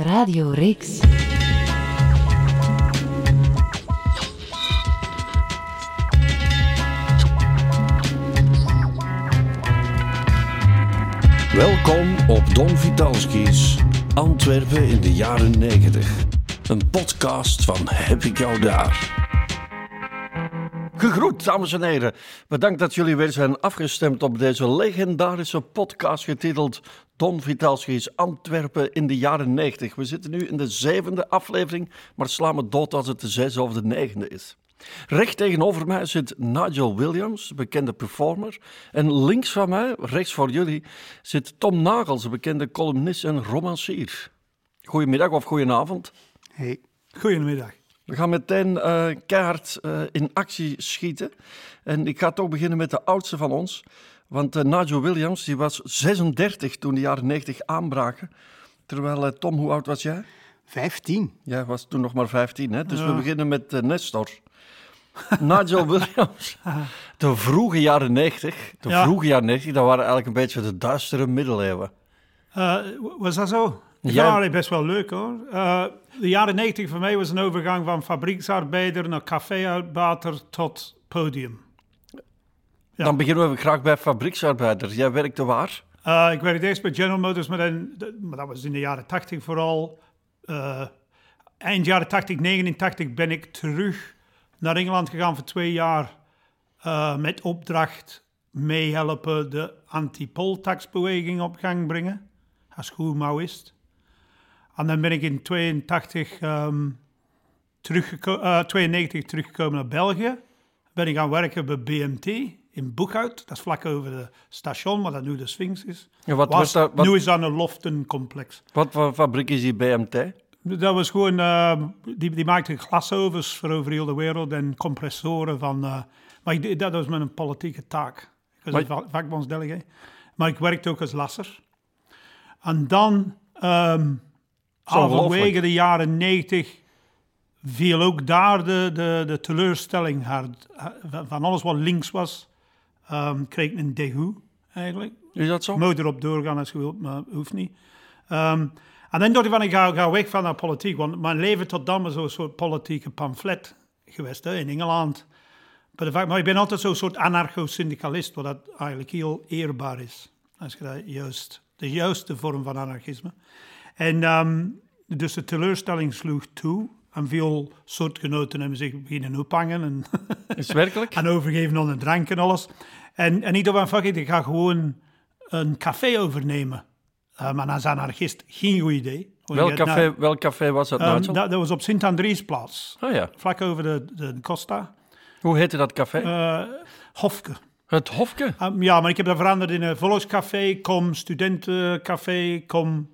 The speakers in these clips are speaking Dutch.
Radio Rix. Welkom op Don Vitalski's Antwerpen in de jaren 90. Een podcast van Heb ik jou daar? Gegroet, dames en heren. Bedankt dat jullie weer zijn afgestemd op deze legendarische podcast getiteld Don Vitalski's Antwerpen in de jaren 90. We zitten nu in de zevende aflevering, maar slaan me dood als het de zesde of de negende is. Recht tegenover mij zit Nigel Williams, bekende performer. En links van mij, rechts voor jullie, zit Tom Nagels, bekende columnist en romancier. Goedemiddag of goedenavond. Hey. Goedemiddag. We gaan meteen uh, keihard uh, in actie schieten. En ik ga toch beginnen met de oudste van ons. Want uh, Nigel Williams die was 36 toen de jaren 90 aanbraken. Terwijl, Tom, hoe oud was jij? 15. Jij was toen nog maar 15, hè? Dus ja. we beginnen met Nestor. Nigel Williams. De vroege jaren 90. De ja. vroege jaren 90, dat waren eigenlijk een beetje de duistere middeleeuwen. was dat zo? Ja, ja best wel leuk hoor. Uh, de jaren 90 voor mij was een overgang van fabrieksarbeider naar caféuitbater tot podium. Ja. Dan beginnen we graag bij fabrieksarbeider. Jij werkte waar? Uh, ik werkte eerst bij General Motors, maar, dan, maar dat was in de jaren 80 vooral. Uh, eind jaren 80, 89 ben ik terug naar Engeland gegaan voor twee jaar met opdracht meehelpen de anti-poltax-beweging op gang brengen als Maoist. En dan ben ik in 82, um, uh, 92 teruggekomen naar België. Ben ik gaan werken bij BMT in Boekhout. Dat is vlak over de station, waar dat nu de Sphinx is. Ja, wat was dat, wat, nu is dat een loftencomplex. Wat voor fabriek is die BMT? Dat was gewoon, uh, die, die maakte glasovers voor over heel de wereld en compressoren van... Uh, maar ik, dat was mijn politieke taak. Ik was een vakbondsdelegé. Maar ik werkte ook als lasser. En dan... Um, halverwege de jaren 90 viel ook daar de, de, de teleurstelling hard. Van alles wat links was, um, een degoe eigenlijk. Is dat zo? Moet erop doorgaan als je wilt, maar hoeft niet. Um, en dan dacht ik van, ik ga, ga weg van de politiek, want mijn leven tot dan was zo'n soort politieke pamflet geweest hè, in Engeland. Maar ik ben altijd zo'n soort anarcho-syndicalist, wat dat eigenlijk heel eerbaar is. Als je dat juist, de juiste vorm van anarchisme. En um, dus de teleurstelling sloeg toe. En veel soortgenoten hebben zich beginnen ophangen. En Is werkelijk? en overgeven aan een drank en alles. En, en dacht van, fuck it, ik ga gewoon een café overnemen. Uh, maar als anarchist geen goed idee. Welk café, nou, welk café was dat, um, dat, dat was op Sint-Andriesplaats. Oh ja. Vlak over de, de Costa. Hoe heette dat café? Uh, Hofke. Het Hofke? Um, ja, maar ik heb dat veranderd in een volkscafé, kom studentencafé, kom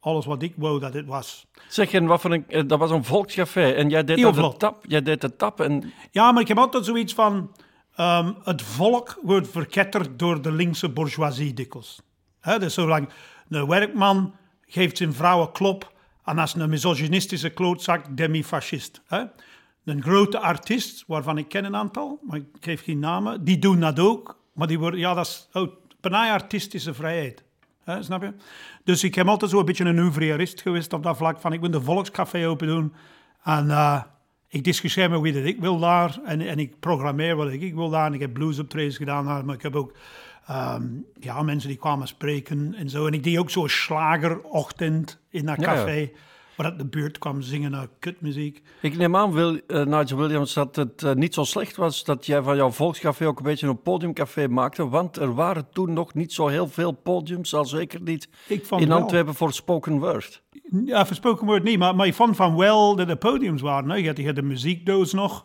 alles wat ik wou dat het was. Zeg, en wat voor een, dat was een volkscafé en jij deed de tap, jij deed de tap en... Ja, maar ik heb altijd zoiets van, um, het volk wordt verketterd door de linkse bourgeoisie dikwijls. He, dus zolang een werkman geeft zijn vrouw een klop en als een misogynistische klootzak demi-fascist. Een grote artiest, waarvan ik ken een aantal, maar ik geef geen namen, die doen dat ook. Maar die worden, ja, dat is oh, artistische vrijheid. Snap je? Dus ik heb altijd zo'n beetje een ouvrièrist geweest op dat vlak van ik wil de volkscafé open doen. En uh, ik discussieer met wie dat ik wil daar. En, en ik programmeer wat ik wil daar. En ik heb bluesoptredens gedaan daar. Maar ik heb ook um, ja, mensen die kwamen spreken en zo. En ik deed ook zo'n slagerochtend in dat café. Ja, ja waar de buurt kwam zingen naar kutmuziek. Ik neem aan, Wil, uh, Nigel Williams, dat het uh, niet zo slecht was dat jij van jouw volkscafé ook een beetje een podiumcafé maakte, want er waren toen nog niet zo heel veel podiums, al zeker niet in Antwerpen voor spoken word. Ja, voor spoken word niet, maar, maar ik vond van wel dat er podiums waren. Hè. Je, had, je had de muziekdoos nog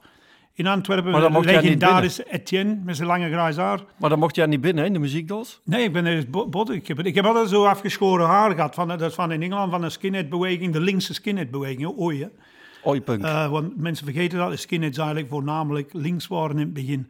in Antwerpen. Maar mocht legendarisch Etienne met zijn lange grijs haar. Maar dan mocht jij niet binnen, in de muziekdoos? Nee, ik ben er bot. Ik heb, ik heb altijd zo afgeschoren haar gehad. Van, dat is van in Engeland van de skinhead-beweging, de linkse skinhead-beweging, ooi. Ooi, punk. Uh, want mensen vergeten dat de skinheads eigenlijk voornamelijk links waren in het begin.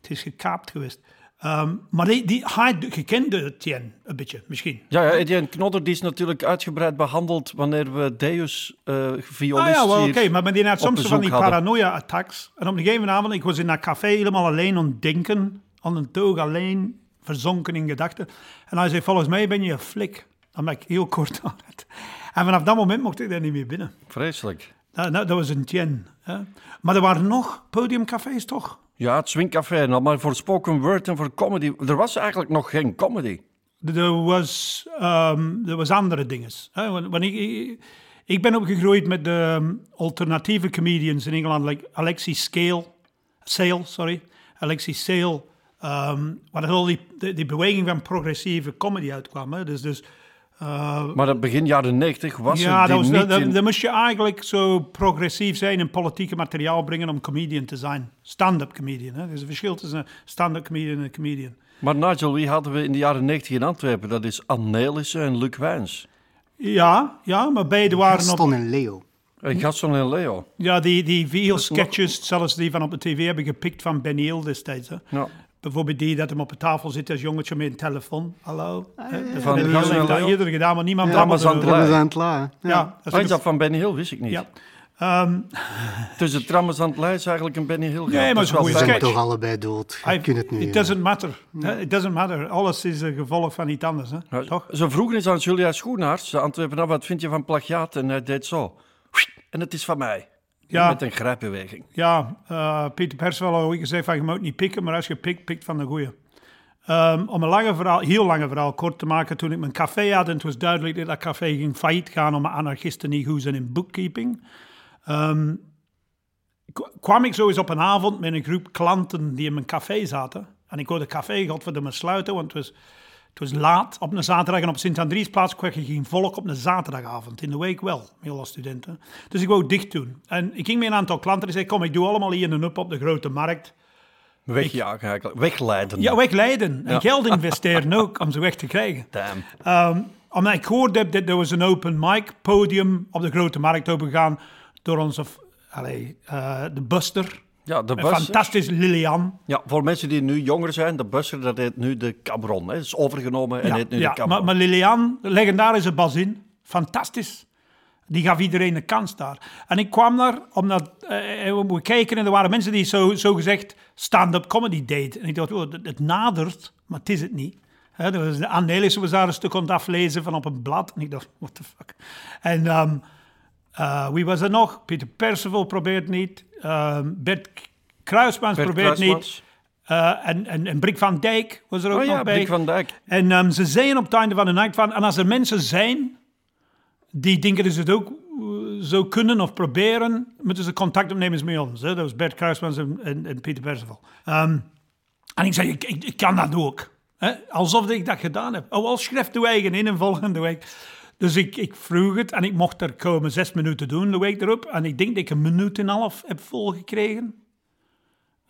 Het is gekaapt geweest. Um, maar die, die, gekende Etienne een beetje, misschien. Ja, ja Etienne Knodder die is natuurlijk uitgebreid behandeld wanneer we Deus uh, violist ah, ja, wel, oké, maar die had soms van die paranoia-attacks. En op een gegeven moment, ik was in dat café helemaal alleen aan het denken, aan een toog alleen, verzonken in gedachten. En hij zei, volgens mij ben je een flik. Dan ben ik heel kort aan het. En vanaf dat moment mocht ik daar niet meer binnen. Vreselijk. Dat, dat, dat was een tien. Hè? Maar er waren nog podiumcafés, toch? Ja, het Swingcafé en maar voor spoken word en voor comedy. Er was eigenlijk nog geen comedy. Er was, er was andere dingen. Want ik, ik, ben opgegroeid met de ehm, alternatieve comedians in Engeland, like Alexis Scale, Sale, sorry, Alexis Sale, ehm waar al die, die, beweging van progressieve comedy uitkwam. Dus, dus eh, Maar dat begin jaren 90 was ja, dat die was, niet dan, in- dan moest je eigenlijk zo progressief zijn en politieke materiaal brengen om comedian te zijn. Stand-up comedian. Hè? Er is een verschil tussen een stand-up comedian en een comedian. Maar Nigel, wie hadden we in de jaren 90 in Antwerpen? Dat is Anne Nelissen en Luc Wijns. Ja, ja, maar beide waren op... Gaston en Leo. En Gaston en Leo. Ja, die, die veel nog- sketches, zelfs die van op de tv, hebben gepikt van Ben Hill destijds. Hè. Ja. Bijvoorbeeld die dat hem op de tafel zit als jongetje met een telefoon. Hallo. Hè, dat Van Ben Hill heeft dat eerder gedaan, maar niemand Ja, la. hè. Ja, dat Ah, van Benny Hill? Wist ik niet. ja. Ehm, Tussen Trammers aan het Lijst eigenlijk een Benny Hill. Nee, maar Ze zijn toch allebei dood. Je I- kunt het nu. it doesn't matter. It doesn't matter. Alles is een gevolg van iets anders. Hè. Ja, Toch? Ze vroegen eens aan Julia Schoenaerts, de Antwerpenaar, wat vind je van plagiaat? En hij deed zo. En het is van mij. Ja. Met een grijpbeweging. Ja, eh Peter Perswell had ooit gezegd van je moet niet pikken, maar als je pikt, pikt van de goeie. Ehm, om een lange verhaal, heel lange verhaal kort te maken, toen ik mijn café had en het was duidelijk dat dat café ging failliet gaan omdat anarchisten niet goed zijn in bookkeeping, ehm, kwam ik zo eens op een avond met een groep klanten die in mijn café zaten. En ik hoorde het café godverdomme sluiten, want het was, het was laat op een zaterdag en op Sint-Andriesplaats kreeg je geen volk op een zaterdagavond. In de week wel, heel als studenten. Dus ik wou dicht doen. En ik ging met een aantal klanten en zei, kom, ik doe allemaal hier een up op de grote markt. Wegjagen eigenlijk. Wegleiden. Ja, wegleiden. En Ja. geld investeren ook, om ze weg te krijgen. Damn. Ehm, omdat ik gehoord heb dat er was een open mic podium op de grote markt opengegaan door onze, allee, eh, de Buster. Ja, de bus. fantastisch Lilian. Ja, voor mensen die nu jonger zijn, de busser, dat heet nu de Cabron. Hè. Dat is overgenomen en Ja, heet nu ja, de Cabron. maar, maar Lilian, de legendarische bazin, fantastisch. Die gaf iedereen een kans daar. En ik kwam daar omdat eh, eh, we kijken en er waren mensen die zo, zo gezegd stand-up comedy deden. En ik dacht, oh, het, nadert, maar het is het niet. De Anne Nelissen was daar een stuk aan het aflezen van op een blad. En ik dacht, what the fuck. En ehm, eh, wie was er nog? Peter Percival probeert niet. Ehm, Bert Kruismans Bert probeert Kruismans. niet. Eh, en, en, en Brik van Dijk was er ook Oh nog ja, bij. Brik van Dijk. En ehm, ze zeiden op het einde van de nacht van... En als er mensen zijn die denken dat ze het ook eh, zo kunnen of proberen... moeten ze contact opnemen met ons. Hè? Dat was Bert Kruismans en, en, en Peter Percival. Ehm, en ik zei, ik, ik, ik kan dat ook. Hè? Alsof ik dat gedaan heb. Oh, al schrijft de eigen in een volgende week. Dus ik, ik vroeg het en ik mocht er komen zes minuten doen de week erop. En ik denk dat ik een minuut en een half heb volgekregen.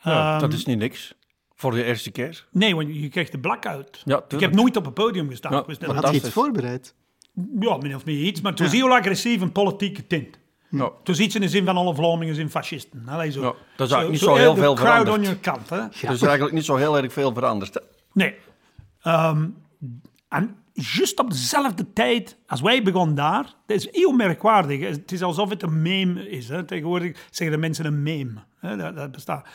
Ja, Ehm, dat is niet niks. Voor de eerste keer. Nee, want je krijgt de blackout. Ja, ik heb nooit op een podium gestaan. Ja, wat Had je iets voorbereid? Ja, min of meer iets. Maar het was heel agressief en politieke tint. Ja. Het was iets in de zin van alle Vlamingen zijn fascisten. Allee, zo. Ja, dat is eigenlijk niet zo heel veel crowd veranderd. on your kant, hè? Er is eigenlijk niet zo heel erg veel veranderd. hè. Nee. Ehm, en juist op dezelfde tijd als wij begonnen daar, dat is heel merkwaardig. Het is alsof het een meme is. Hè? Tegenwoordig zeggen de mensen een meme. Hè? Dat, dat bestaat.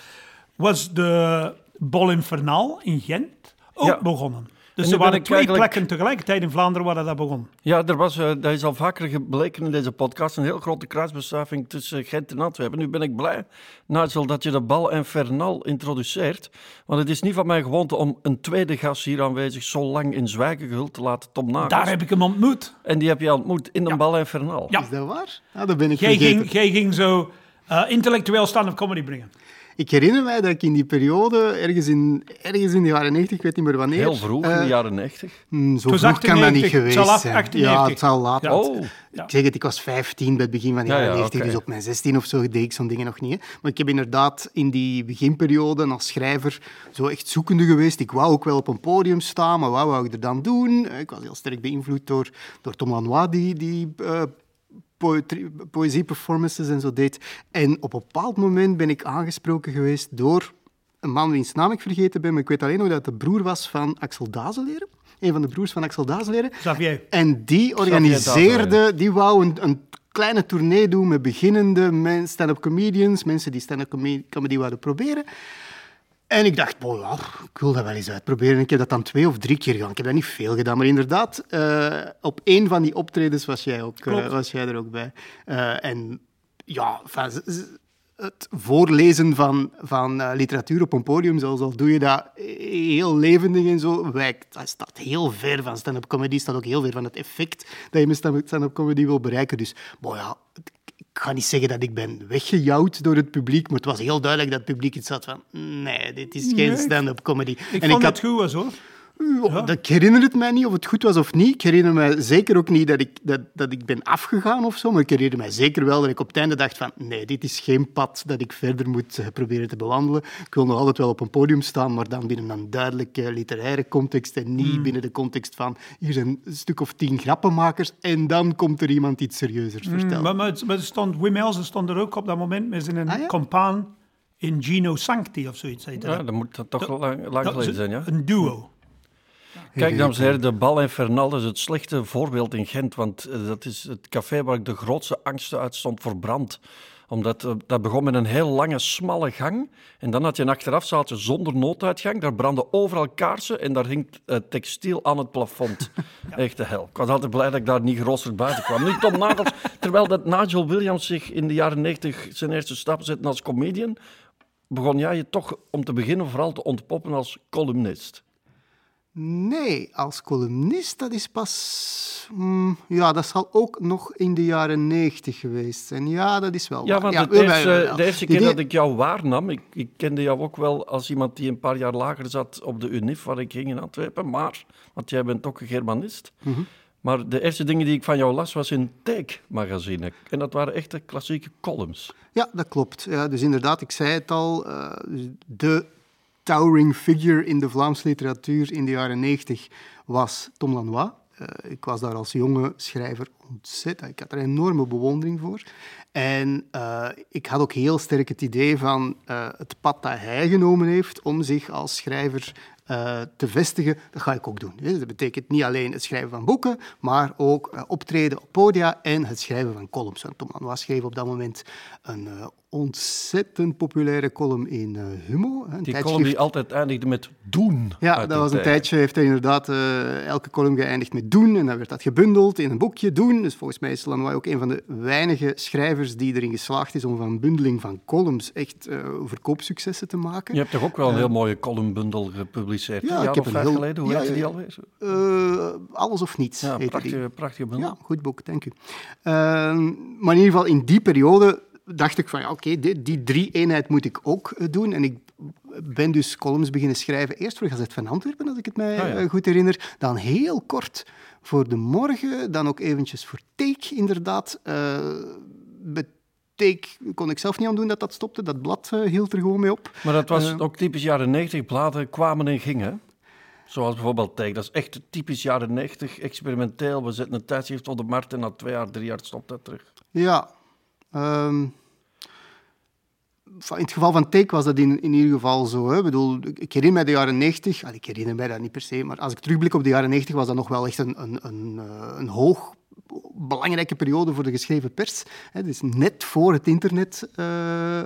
Was de Bol Infernal in Gent ook Ja. begonnen. Dus er waren ik twee eigenlijk- plekken tegelijkertijd in Vlaanderen waar dat begon. Ja, er was, eh, dat is al vaker gebleken in deze podcast, een heel grote kruisbestuiving tussen Gent en Antwerpen. Nu ben ik blij, Nigel, dat je de bal infernal introduceert. Want het is niet van mijn gewoonte om een tweede gast hier aanwezig zo lang in zwijgen gehuld te laten, Tom Nagels. Daar heb ik hem ontmoet. En die heb je ontmoet in de bal infernal. Ja. Is dat waar? Ah, dat ben ik Jij ging, jij ging zo eh, intellectueel stand-up comedy brengen. Ik herinner mij dat ik in die periode, ergens in, ergens in de jaren 90, ik weet niet meer wanneer... Heel vroeg, in eh, de jaren 90. hmm, Zo vroeg kan dat niet 98, geweest het zal af- zijn. 98. Ja, het zal laat. Ja. Oh, Ja. Ik zeg het, ik was 15 bij het begin van de Ja, jaren ja, 90, oké. dus op mijn 16 of zo deed ik zo'n dingen nog niet. Hè. Maar ik heb inderdaad in die beginperiode als schrijver zo echt zoekende geweest. Ik wou ook wel op een podium staan, maar wat wou ik er dan doen? Ik was heel sterk beïnvloed door, door Tom Lanois, die, die eh, poëzie-performances en zo deed. En op een bepaald moment ben ik aangesproken geweest door een man wiens naam ik vergeten ben, maar ik weet alleen nog dat het de broer was van Axel Dazeleren. Een van de broers van Axel Dazeleren. Xavier. En die organiseerde, die wou een, een kleine tournee doen met beginnende stand-up comedians, mensen die stand-up come- comedy wouden proberen. En ik dacht, ja, ik wil dat wel eens uitproberen. Ik heb dat dan twee of drie keer gedaan. Ik heb dat niet veel gedaan, maar inderdaad, eh, op één van die optredens was jij, ook, eh, was jij er ook bij. Eh, en ja, het voorlezen van, van literatuur op een podium, zelfs al doe je dat heel levendig en zo, wijkt, dat staat heel ver van stand-up comedy, staat ook heel ver van het effect dat je met stand- stand-up comedy wil bereiken. Dus, ja, ik ga niet zeggen dat ik ben weggejouwd door het publiek, maar het was heel duidelijk dat het publiek iets had van nee, dit is geen stand-up comedy. Ik en vond ik het goed was hoor. Ja, dat- Ik herinner het mij niet of het goed was of niet. Ik herinner me zeker ook niet dat ik, dat, dat ik ben afgegaan of zo. Maar ik herinner mij zeker wel dat ik op het einde dacht van... Nee, dit is geen pad dat ik verder moet eh, proberen te bewandelen. Ik wil nog altijd wel op een podium staan, maar dan binnen een duidelijke literaire context en niet binnen de context van... Hier zijn een stuk of tien grappenmakers en dan komt er iemand iets serieuzers vertellen. Maar, maar, stond, Wim Elsen stond er ook op dat moment met zijn Ah, ja? compaan in Gino Sancti of zoiets. heette Ja, dat. moet dat toch lang, lang geleden zijn, ja? Een duo. Kijk, dames en heren, de Bal Infernal is het slechte voorbeeld in Gent, want eh, dat is het café waar ik de grootste angsten uit stond voor brand. Omdat eh, dat begon met een heel lange, smalle gang. En dan had je een achterafzaaltje zonder nooduitgang. Daar brandden overal kaarsen en daar hing eh, textiel aan het plafond. Echt de hel. Ik was altijd blij dat ik daar niet geroosterd buiten kwam. Nu Tom Nagels, terwijl dat Nigel Williams zich in de jaren 90 zijn eerste stap zette als comedian, begon jij je toch om te beginnen vooral te ontpoppen als columnist. Nee, als columnist, dat is pas... mm, ja, dat zal ook nog in de jaren negentig geweest zijn. Ja, dat is wel Ja, want de, eerste, de eerste keer dat ik jou waarnam, ik, ik kende jou ook wel als iemand die een paar jaar lager zat op de UNIF, waar ik ging in Antwerpen, maar, want jij bent ook een Germanist. Mhm. Maar de eerste dingen die ik van jou las, was in Take-magazine. En dat waren echte klassieke columns. Ja, dat klopt. Ja, dus inderdaad, ik zei het al, eh, dus de towering figure in de Vlaamse literatuur in de jaren negentig was Tom Lanois. Eh, ik was daar als jonge schrijver ontzettend. Ik had er enorme bewondering voor. En eh, ik had ook heel sterk het idee van eh, het pad dat hij genomen heeft om zich als schrijver eh, te vestigen, dat ga ik ook doen. Dus dat betekent niet alleen het schrijven van boeken, maar ook eh, optreden op podia en het schrijven van columns. Want Tom Lanois schreef op dat moment een eh, ontzettend populaire column in eh, Humo. een Die tijdschrift- column die altijd eindigde met doen. ja, dat was een tijd. tijdje, heeft hij inderdaad elke column geëindigd met doen. En dan werd dat gebundeld in een boekje, doen. Dus volgens mij is Lanois ook een van de weinige schrijvers die erin geslaagd is om van bundeling van columns echt eh, verkoopsuccessen te maken. Je hebt toch ook wel een heel mooie columnbundel gepubliceerd? Ja, een ik heb een heel- geleden. Hoe ja, heette die ja. alweer? Eh, alles of niets, Ja, prachtige bundel. Ja, goed boek, dank u. Ehm, maar in ieder geval in die periode dacht ik van ja, oké, die, die drie eenheid moet ik ook eh, doen. En ik ben dus columns beginnen schrijven. Eerst voor Gazet van Antwerpen, als ik het mij Ah, ja. eh, goed herinner. Dan heel kort voor De Morgen. Dan ook eventjes voor Take, inderdaad. Eh met Take kon ik zelf niet aan doen dat dat stopte. Dat blad eh, hield er gewoon mee op. Maar dat was Eh, ook typisch jaren 90. Bladen kwamen en gingen. Zoals bijvoorbeeld Tijk. Dat is echt typisch jaren 90. Experimenteel. We zetten een tijdschrift op de markt en na twee jaar, drie jaar stopt dat terug. Ja. ehm, in het geval van Take was dat in, in ieder geval zo. Hè. Ik, bedoel, ik herinner mij de jaren 90, al, ik herinner mij dat niet per se, maar als ik terugblik op de jaren 90 was dat nog wel echt een, een, een, eh, een hoog belangrijke periode voor de geschreven pers. Hè. Dus net voor het internet eh,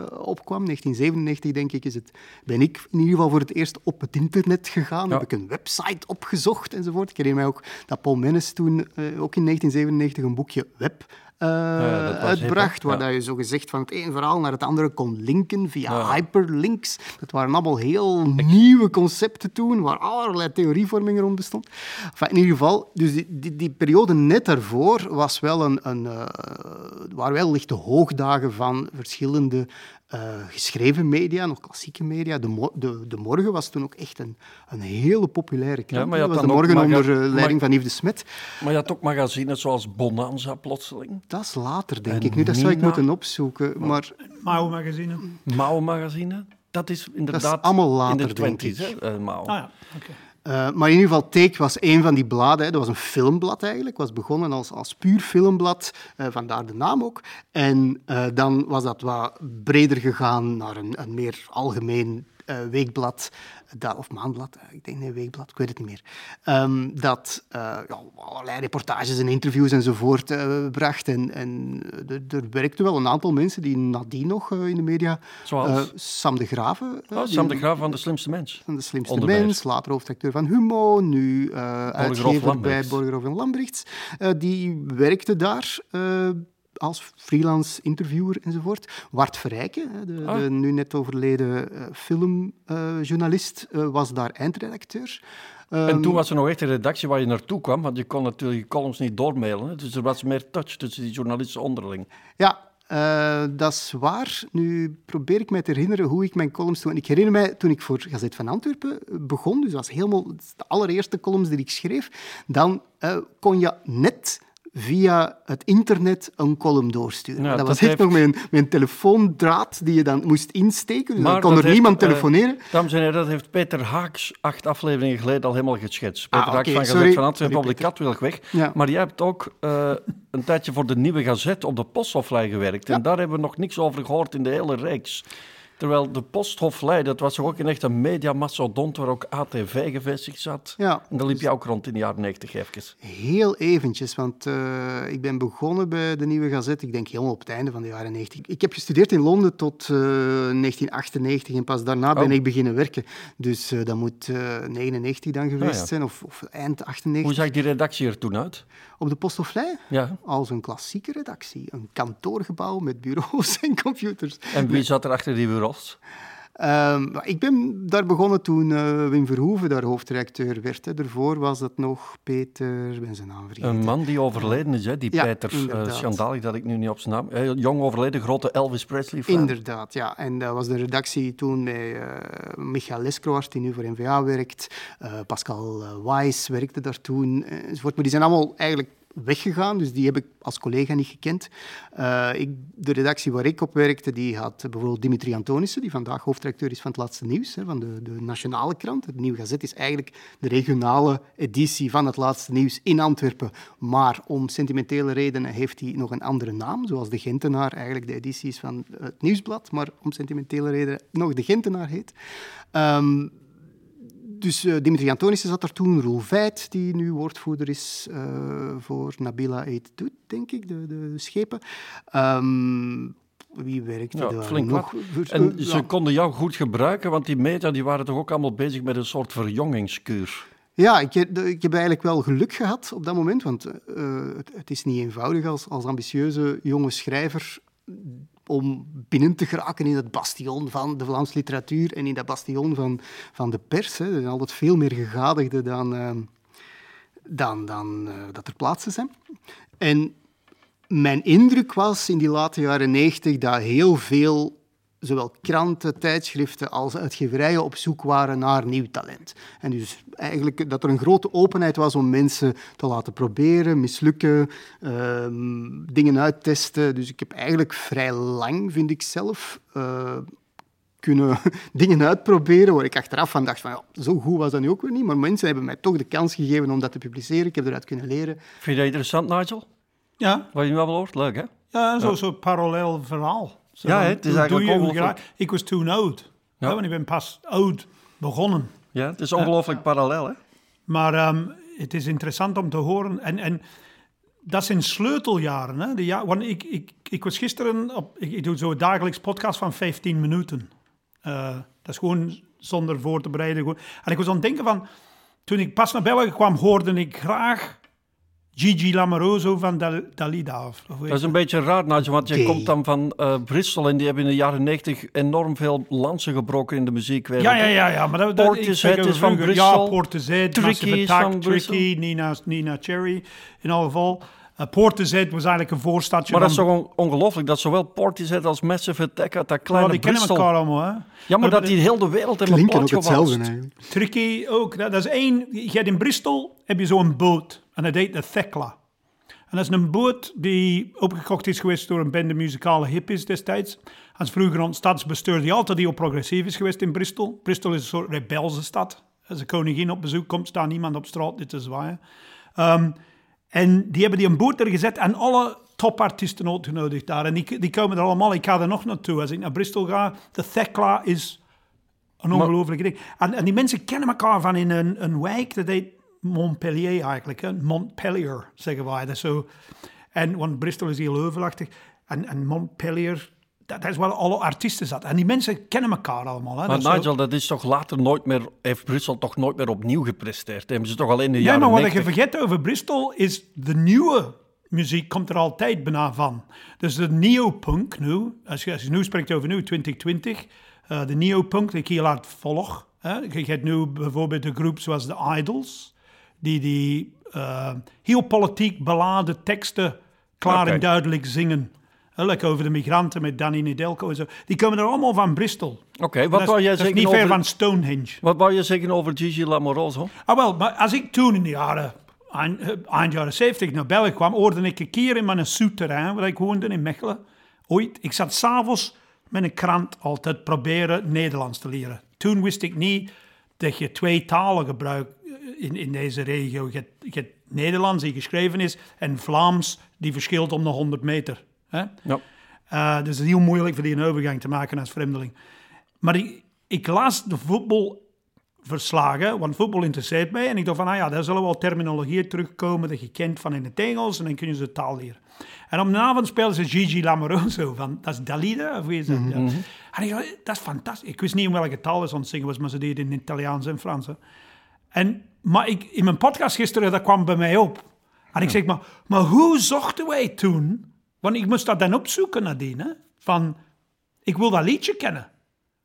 opkwam, 1997 denk ik, is het, ben ik in ieder geval voor het eerst op het internet gegaan. Ja. Heb ik een website opgezocht enzovoort. Ik herinner mij ook dat Paul Mennes toen eh, ook in 1997 een boekje web ja, was hip, uitbracht, waar Ja. dat je zo gezegd van het ene verhaal naar het andere kon linken via Ja. hyperlinks. Dat waren allemaal heel nieuwe concepten toen, waar allerlei theorievorming rond bestond. Enfin, in ieder geval, dus die, die, die periode net daarvoor was wel een, een, eh, waren wel lichte hoogdagen van verschillende eh, geschreven media, nog klassieke media. De, de, de Morgen was toen ook echt een, een hele populaire krant. maar je dat was de Morgen onder leiding van Yves de Smet. Maar je had ook magazines zoals Bonanza plotseling. Dat is later, denk En ik. Nu, dat zou ik moeten opzoeken. Maar Mao magazine. Mao magazine. Dat is inderdaad allemaal later, in de denk twenties, ik. hè, eh, Mao. Ah ja, oké. Eh, maar in ieder geval, Take was een van die bladen. Hè. Dat was een filmblad eigenlijk. was begonnen als, als puur filmblad, eh, vandaar de naam ook. En eh, dan was dat wat breder gegaan naar een, een meer algemeen eh, weekblad, dat, of maandblad, eh, ik denk nee, weekblad, ik weet het niet meer, ehm, dat ja, allerlei reportages en interviews enzovoort bracht. En, en er werkten wel een aantal mensen die nadien nog in de media... Zoals? Sam de Graven. Oh, Sam de Graven van De Slimste Mens. Van De Slimste Mens, later hoofdacteur van Humo, nu uitgever bij Borgerhof en Lambrechts. die werkte daar als freelance interviewer enzovoort. Wart Verrijken, de, ah. de nu net overleden uh, filmjournalist, uh, was daar eindredacteur. en toen ehm, was er nog echt een redactie waar je naartoe kwam, want je kon natuurlijk je columns niet doormailen. Dus er was meer touch tussen die journalisten onderling. Ja, uh, dat is waar. Nu probeer ik me te herinneren hoe ik mijn columns toen... Ik herinner mij toen ik voor Gazet van Antwerpen begon, dus dat was helemaal de allereerste columns die ik schreef, dan uh, kon je net via het internet een column doorsturen. dat, was echt nog mijn, mijn telefoondraad die je dan moest insteken. Dus dan kon er niemand eh, telefoneren. Uh, dames en heren, dat heeft Peter Haaks acht afleveringen geleden al helemaal geschetst. Peter ah, Haaks van Gazet van Antwerpen op de Katwilgweg. Ja. Maar jij hebt ook uh, een tijdje voor de Nieuwe Gazet op de Posthoflei gewerkt. En daar hebben we nog niks over gehoord in de hele reeks. Terwijl de Posthoflei, dat was ook een echte mediamastodont waar ook ATV gevestigd zat. Ja. En daar liep je ook rond in de jaren 90 even. Heel eventjes, want uh, ik ben begonnen bij de Nieuwe Gazet, ik denk helemaal op het einde van de jaren 90. Ik heb gestudeerd in Londen tot uh, eh, 1998 en pas daarna ben oh. ik beginnen werken. Dus uh, dat moet 99 dan geweest ah, zijn, of, of, eind 98. Hoe zag die redactie er toen uit? Op de Posthoflei? Ja. Als een klassieke redactie. Een kantoorgebouw met bureaus en computers. En wie zat er achter die Ehm, ik ben daar begonnen toen uh, Wim Verhoeven daar hoofdredacteur werd. Hè. Daarvoor was dat nog Peter, ben zijn naam vergeten. Een man die overleden is, hè? die Peter. Uh, schandalig dat ik nu niet op zijn naam... Uh, jong overleden, grote Elvis Presley fan. Inderdaad, ja. En dat was de redactie toen met Michael Leskroart, die nu voor NVA werkt. Pascal Weiss werkte daar toen, enzovoort. Maar die zijn allemaal eigenlijk weggegaan, dus die heb ik als collega niet gekend. Uh, ik, de redactie waar ik op werkte, die had bijvoorbeeld Dimitri Antonissen, die vandaag hoofdredacteur is van het Laatste Nieuws, hè, van de, de Nationale Krant. Het Nieuwe Gazet is eigenlijk de regionale editie van het Laatste Nieuws in Antwerpen, maar om sentimentele redenen heeft hij nog een andere naam, zoals de Gentenaar eigenlijk de editie is van het Nieuwsblad, maar om sentimentele redenen nog de Gentenaar heet. Um, dus uh, Dimitri Antonissen zat er toen, Roel Veit, die nu woordvoerder is uh, voor Nabila Eet Doet, denk ik, de, de schepen. Um, wie werkte ja, daar flink nog? En ze konden jou goed gebruiken, want die media die waren toch ook allemaal bezig met een soort verjongingskuur? Ja, ik, ik heb eigenlijk wel geluk gehad op dat moment, want uh, het, het, is niet eenvoudig als, als ambitieuze jonge schrijver om binnen te geraken in het bastion van de Vlaamse literatuur en in dat bastion van, van de pers. Hè. Er zijn altijd veel meer gegadigden dan, uh, dan, dan uh, dat er plaatsen zijn. En mijn indruk was in die late jaren negentig dat heel veel zowel kranten, tijdschriften als uitgeverijen op zoek waren naar nieuw talent. En dus eigenlijk dat er een grote openheid was om mensen te laten proberen, mislukken, ehm, dingen uittesten. Dus ik heb eigenlijk vrij lang, vind ik zelf, uh, kunnen dingen uitproberen waar ik achteraf van dacht van ja, zo goed was dat nu ook weer niet. Maar mensen hebben mij toch de kans gegeven om dat te publiceren. Ik heb eruit kunnen leren. Vind je dat interessant, Nigel? Ja. Wat je nu wel hoort? Leuk, hè? Ja, zo'n zo parallel verhaal ja, het is eigenlijk ongelooflijk. Ik was toen oud. Ja. want ik ben pas oud begonnen. Ja, het is ongelooflijk parallel, hè? Maar ehm, het is interessant om te horen. En, en dat zijn sleuteljaren. Hè? De ja, want ik, ik, ik was gisteren op... Ik, ik doe zo'n dagelijks podcast van 15 minuten. Uh, dat is gewoon zonder voor te bereiden. Gewoon. En ik was aan het denken van... Toen ik pas naar België kwam, hoorde ik graag Gigi Lamoroso van Dalida. dat is een beetje raar, want je komt dan van uh, Bristol en die hebben in de jaren 90 enorm veel lansen gebroken in de muziekwereld. Ja, ja, ja. ja maar dat, Portishead is van Bristol. Ja, Portishead, Tricky is van Tricky, Nina, Nina Cherry in alle geval. Uh, Portishead was eigenlijk een voorstadje Maar dat is toch ongelooflijk, dat zowel Portishead als Massive Attack uit dat kleine oh, die Bristol... kennen elkaar allemaal, hè? Ja, maar, dat die heel de wereld in een plaatje ook hetzelfde. Tricky ook. Dat, dat is één... Je hebt in Bristol heb je zo'n boot. En dat heet de Thekla. En dat is een boot die opgekocht is geweest door een bende muzikale hippies destijds. Als vroeger een stadsbestuur die altijd heel progressief is geweest in Bristol. Bristol is een soort rebelse stad. Als een koningin op bezoek komt, staat niemand op straat dit te zwaaien. Um, en die hebben die een boot er gezet en alle topartiesten uitgenodigd daar. En die, die komen er allemaal. Ik ga er nog naartoe. Als ik naar Bristol ga, de Thekla is een ongelooflijke ding. En, en die mensen kennen elkaar van in een, een wijk, dat heet Montpellier eigenlijk. Hè? Montpellier, zeggen wij. Dat zo. En, want Bristol is heel heuvelachtig. En, en Montpellier, dat, dat is waar alle artiesten zat. En die mensen kennen elkaar allemaal. Hè? Maar Dat is zo- Nigel, dat is toch later nooit meer, heeft Brussel toch nooit meer opnieuw gepresteerd? Hebben ze toch alleen de Ja, jaren maar wat 90? je vergeet over Bristol is de nieuwe muziek komt er altijd bijna van. Dus de neopunk nu, als je, als je nu spreekt over nu, 2020, eh, de neopunk die ik heel hard volg. Hè. Je hebt nu bijvoorbeeld een groep zoals de Idols, die die eh, heel politiek beladen teksten klaar en duidelijk zingen. Like over de migranten met Danny Nedelko en zo. Die komen er allemaal van Bristol. Oké, wat wou jij zeggen niet ver van Stonehenge. Wat wou je zeggen over Gigi Lamoroso? Ah, wel, maar als ik toen in de jaren, eind, jaren 70 naar België kwam, hoorde ik een keer in mijn souterrain, waar ik woonde in Mechelen, ooit, ik zat s'avonds met een krant altijd proberen Nederlands te leren. Toen wist ik niet dat je twee talen gebruikt in, in deze regio. Je hebt, je hebt Nederlands die geschreven is en Vlaams die verschilt om de 100 meter. Hè? Ja. Eh, dus het is heel moeilijk voor die een overgang te maken als vreemdeling. Maar ik, ik las de voetbalverslagen, want voetbal interesseert mij. En ik dacht van, ah ja, daar zullen wel terminologieën terugkomen dat je kent van in het Engels. En dan kun je ze de taal leren. En op de avond speelden ze Gigi Lamoroso van, dat is Dalida, of wie is dat? Ja. En ik dacht, dat is fantastisch. Ik wist niet in welke taal ze aan het zingen was, maar ze deden in Italiaans en Frans. hè. En, maar ik, in mijn podcast gisteren, dat kwam bij mij op. En ik zeg, maar, maar hoe zochten wij toen? Want ik moest dat dan opzoeken nadien. Hè? Van, ik wil dat liedje kennen.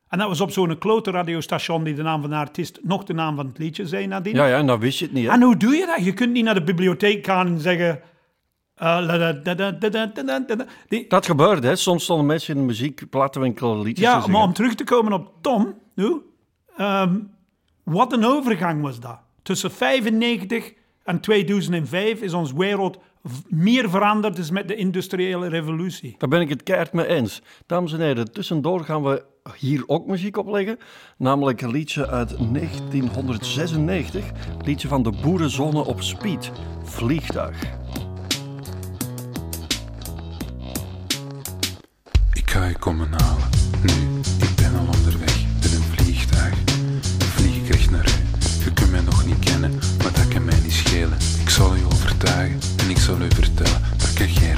En dat was op zo'n klote radiostation die de naam van de artiest nog de naam van het liedje zei nadien. Ja, ja, en dat wist je het niet. En hoe doe je dat? Je kunt niet naar de bibliotheek gaan en zeggen... Dat gebeurde, hè. Soms stonden mensen in de muziekplattenwinkel liedjes Ja, maar om terug te komen op Tom, nu... Ehm, wat een overgang was dat. Tussen 95 en 2005 is ons wereld meer veranderd dus met de industriële revolutie. Daar ben ik het keihard mee eens. Dames en heren, tussendoor gaan we hier ook muziek opleggen. Namelijk een liedje uit 1996. Liedje van de Boerenzone op Speed. Vliegtuig. Ik ga je komen halen. Nu, overtuigen en ik zal u vertellen dat ik er jij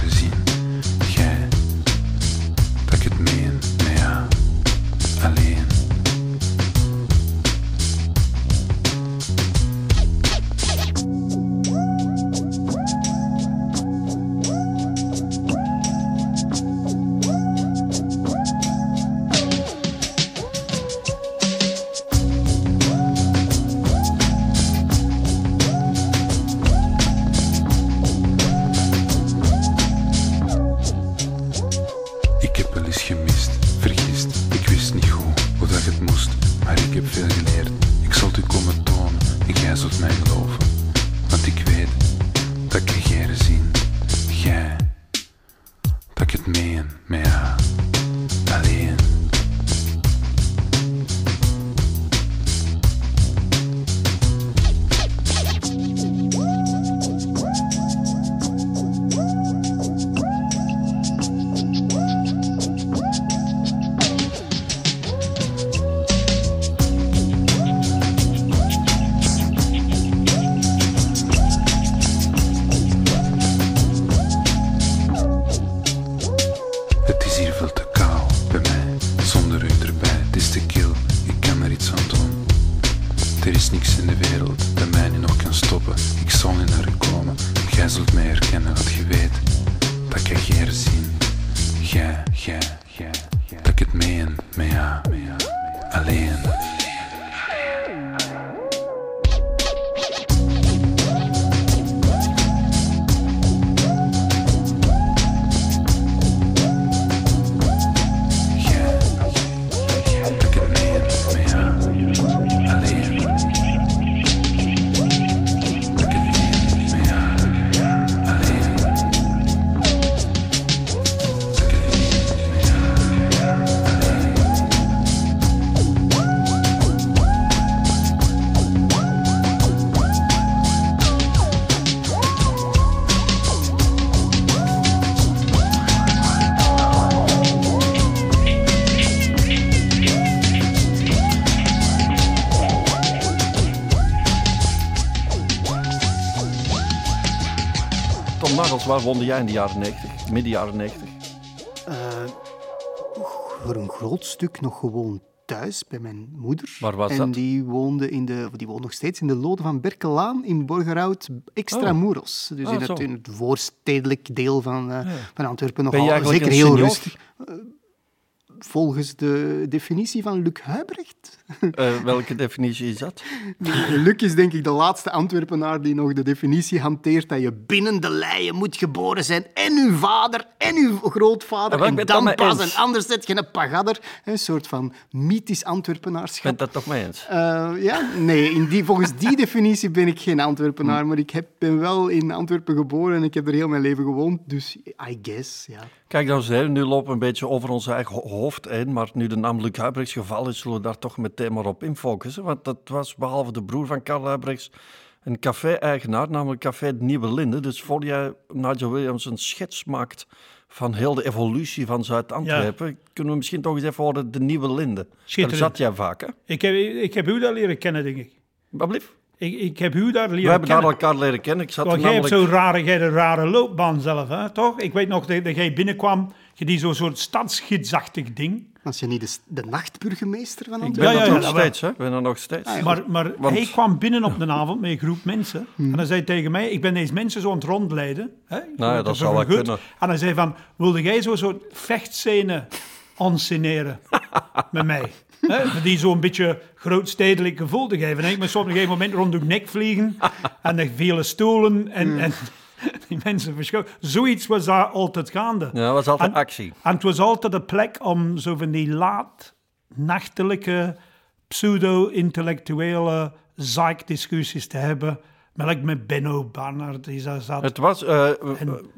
waar woonde jij in de jaren 90, midden jaren 90? Voor een groot stuk nog gewoon thuis bij mijn moeder. Waar was en dat? die woonde, in de, die woont nog steeds in de Lode van Berkelaan in Borgerhout, Extramuros. Dus Ah, in, het, in het voorstedelijk deel van, eh, van Antwerpen. Nogal zeker heel senior? rustig. Eh, Volgens de definitie van Luc Huibrecht. Eh, welke definitie is dat? Luc is denk ik de laatste Antwerpenaar die nog de definitie hanteert dat je binnen de leien moet geboren zijn. En uw vader en uw grootvader. En dan dan pas, eens. en anders zet je een pagadder. Een soort van mythisch Antwerpenaarschap. Bent dat toch mee eens? Eh, ja, nee, in die, volgens die definitie ben ik geen Antwerpenaar, maar ik heb, ben wel in Antwerpen geboren en ik heb er heel mijn leven gewoond, dus I guess, ja. Kijk, en heren, nu lopen we een beetje over ons eigen ho- hoofd heen, maar nu de naam Luc Huibrechts gevallen is, zullen we daar toch meteen maar op infocussen. Want dat was, behalve de broer van Karl Huibrechts, een café-eigenaar, namelijk Café de Nieuwe Linde. Dus voor jij, Nigel Williams, een schets maakt van heel de evolutie van Zuid-Antwerpen, kunnen we misschien toch eens even horen de Nieuwe Linde. Daar zat jij vaak, hè? Ik heb, ik heb u daar leren kennen, denk ik. Wat blieft? Ik, ik heb u daar leren We hebben daar elkaar leren kennen. Ik zat jij hebt namelijk... zo'n rare, jij hebt rare loopbaan zelf, hè, toch? Ik weet nog dat, dat jij binnenkwam, je die zo'n soort stadsgidsachtig ding. Was je niet de, de nachtburgemeester van Ik Antwerpen? ben Ja, dat ja, nog steeds, hè? Ik ben er nog steeds. Maar, maar Want- hij kwam binnen op de avond met een groep mensen. En hij zei tegen mij, ik ben deze mensen zo aan het rondleiden. Hè, Nou dat zou wel kunnen. En hij zei van, wilde jij zo'n soort vechtscène ensceneren met mij? Hè, die zo'n beetje grootstedelijk gevoel te geven. En ik me soms op een gegeven moment rond de nek vliegen. en er vele stoelen. En, en die mensen verschoten. Zoiets was daar altijd gaande. Ja, dat was altijd En- actie. En het was altijd een plek om zo van die laat nachtelijke, pseudo-intellectuele zaakdiscussies te hebben. Maar like met Benno Barnard, die daar zat. Het was, eh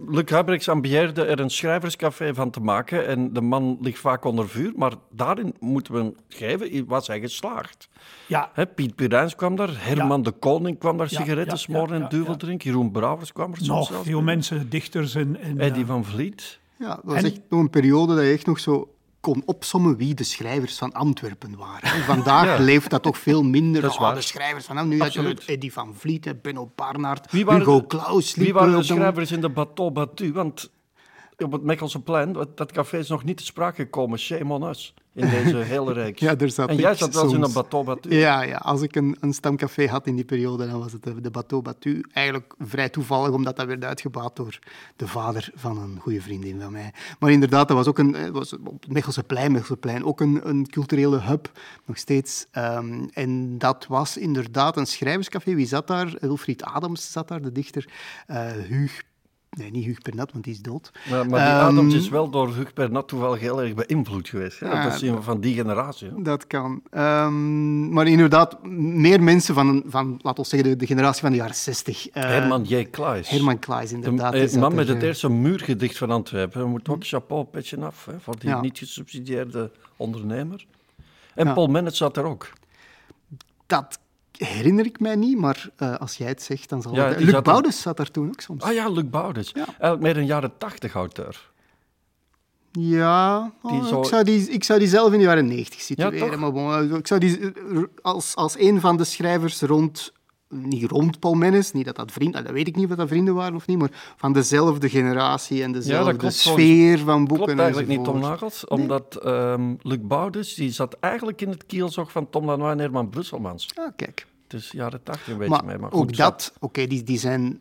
Luc Huibrechts ambieerde er een schrijverscafé van te maken en de man ligt vaak onder vuur, maar daarin moeten we hem geven, was hij geslaagd. ja, Hè, Piet Pirijns kwam daar, Herman de Koning kwam daar Ja, sigaretten ja, smoren ja, en duvel ja. drinken, Jeroen Brouwers kwam er nog veel mensen, dichters en... en Eddie ja. van Vliet. Ja, dat was En- echt nog een periode dat je echt nog zo kon opsommen wie de schrijvers van Antwerpen waren. En vandaag Ja. leeft dat toch veel minder. Dat is Oh, waar. de schrijvers van Antwerpen. Nu had je Eddie van Vliet, Benno Barnard, Wie waren Hugo de- Claus. Wie waren de schrijvers in de Bateau Batu? Want op het Mechelse plein, dat, café is nog niet te sprake gekomen. Shame on us, in deze hele reeks. Ja, daar zat en jij zat wel eens in een. Bateau Batu. Ja, ja, als ik een, een stamcafé had in die periode, dan was het de, de Bateau Batu. Eigenlijk vrij toevallig, omdat dat werd uitgebaat door de vader van een goede vriendin van mij. Maar inderdaad, dat was ook een, eh, was op het Mechelse plein, Mechelse plein ook een, een culturele hub, nog steeds. Ehm, en dat was inderdaad een schrijverscafé. Wie zat daar? Wilfried Adams zat daar, de dichter. Eh Huug, nee, niet Huug Pernat, want die is dood. Maar, maar die Adams is wel door Huug Bernat toevallig heel erg beïnvloed geweest. hè. Ja, dat is iemand van die generatie. hè. Dat kan. Ehm, maar inderdaad, meer mensen van, van laten we zeggen, de, de generatie van de jaren 60. Eh, Herman J. Klaes. Herman Klaes, De inderdaad. zat man met er, het eh, eerste muurgedicht van Antwerpen. We moeten ook chapeau, petje af hè, voor die Ja. niet gesubsidieerde ondernemer. En Ja. Paul Mennet zat er ook. Dat herinner ik mij niet, maar eh, als jij het zegt, dan zal Ja, het... Luc zat er- Boudes zat daar toen ook soms. Ah ja, Luc Boudes. Ja. Eigenlijk meer een jaren tachtig auteur. Ja, Die oh, ik, zou die, ik zou die zelf in de jaren 90 situeren. maar bon, ik zou die eh, als, als een van de schrijvers rond... Niet rond Paul Mennis, niet dat dat vrienden... Dat weet ik niet of dat vrienden waren of niet, maar van dezelfde generatie en dezelfde klopt, sfeer van boeken Klopt eigenlijk niet. Tom Nagels. Omdat ehm, Luc Boudes, die zat eigenlijk in het kielzog van Tom Lanois en Herman Brusselmans. Ah, kijk. Dus jaren tachtig een beetje Maar, mee. Maar goed, ook dat, oké, die, die zijn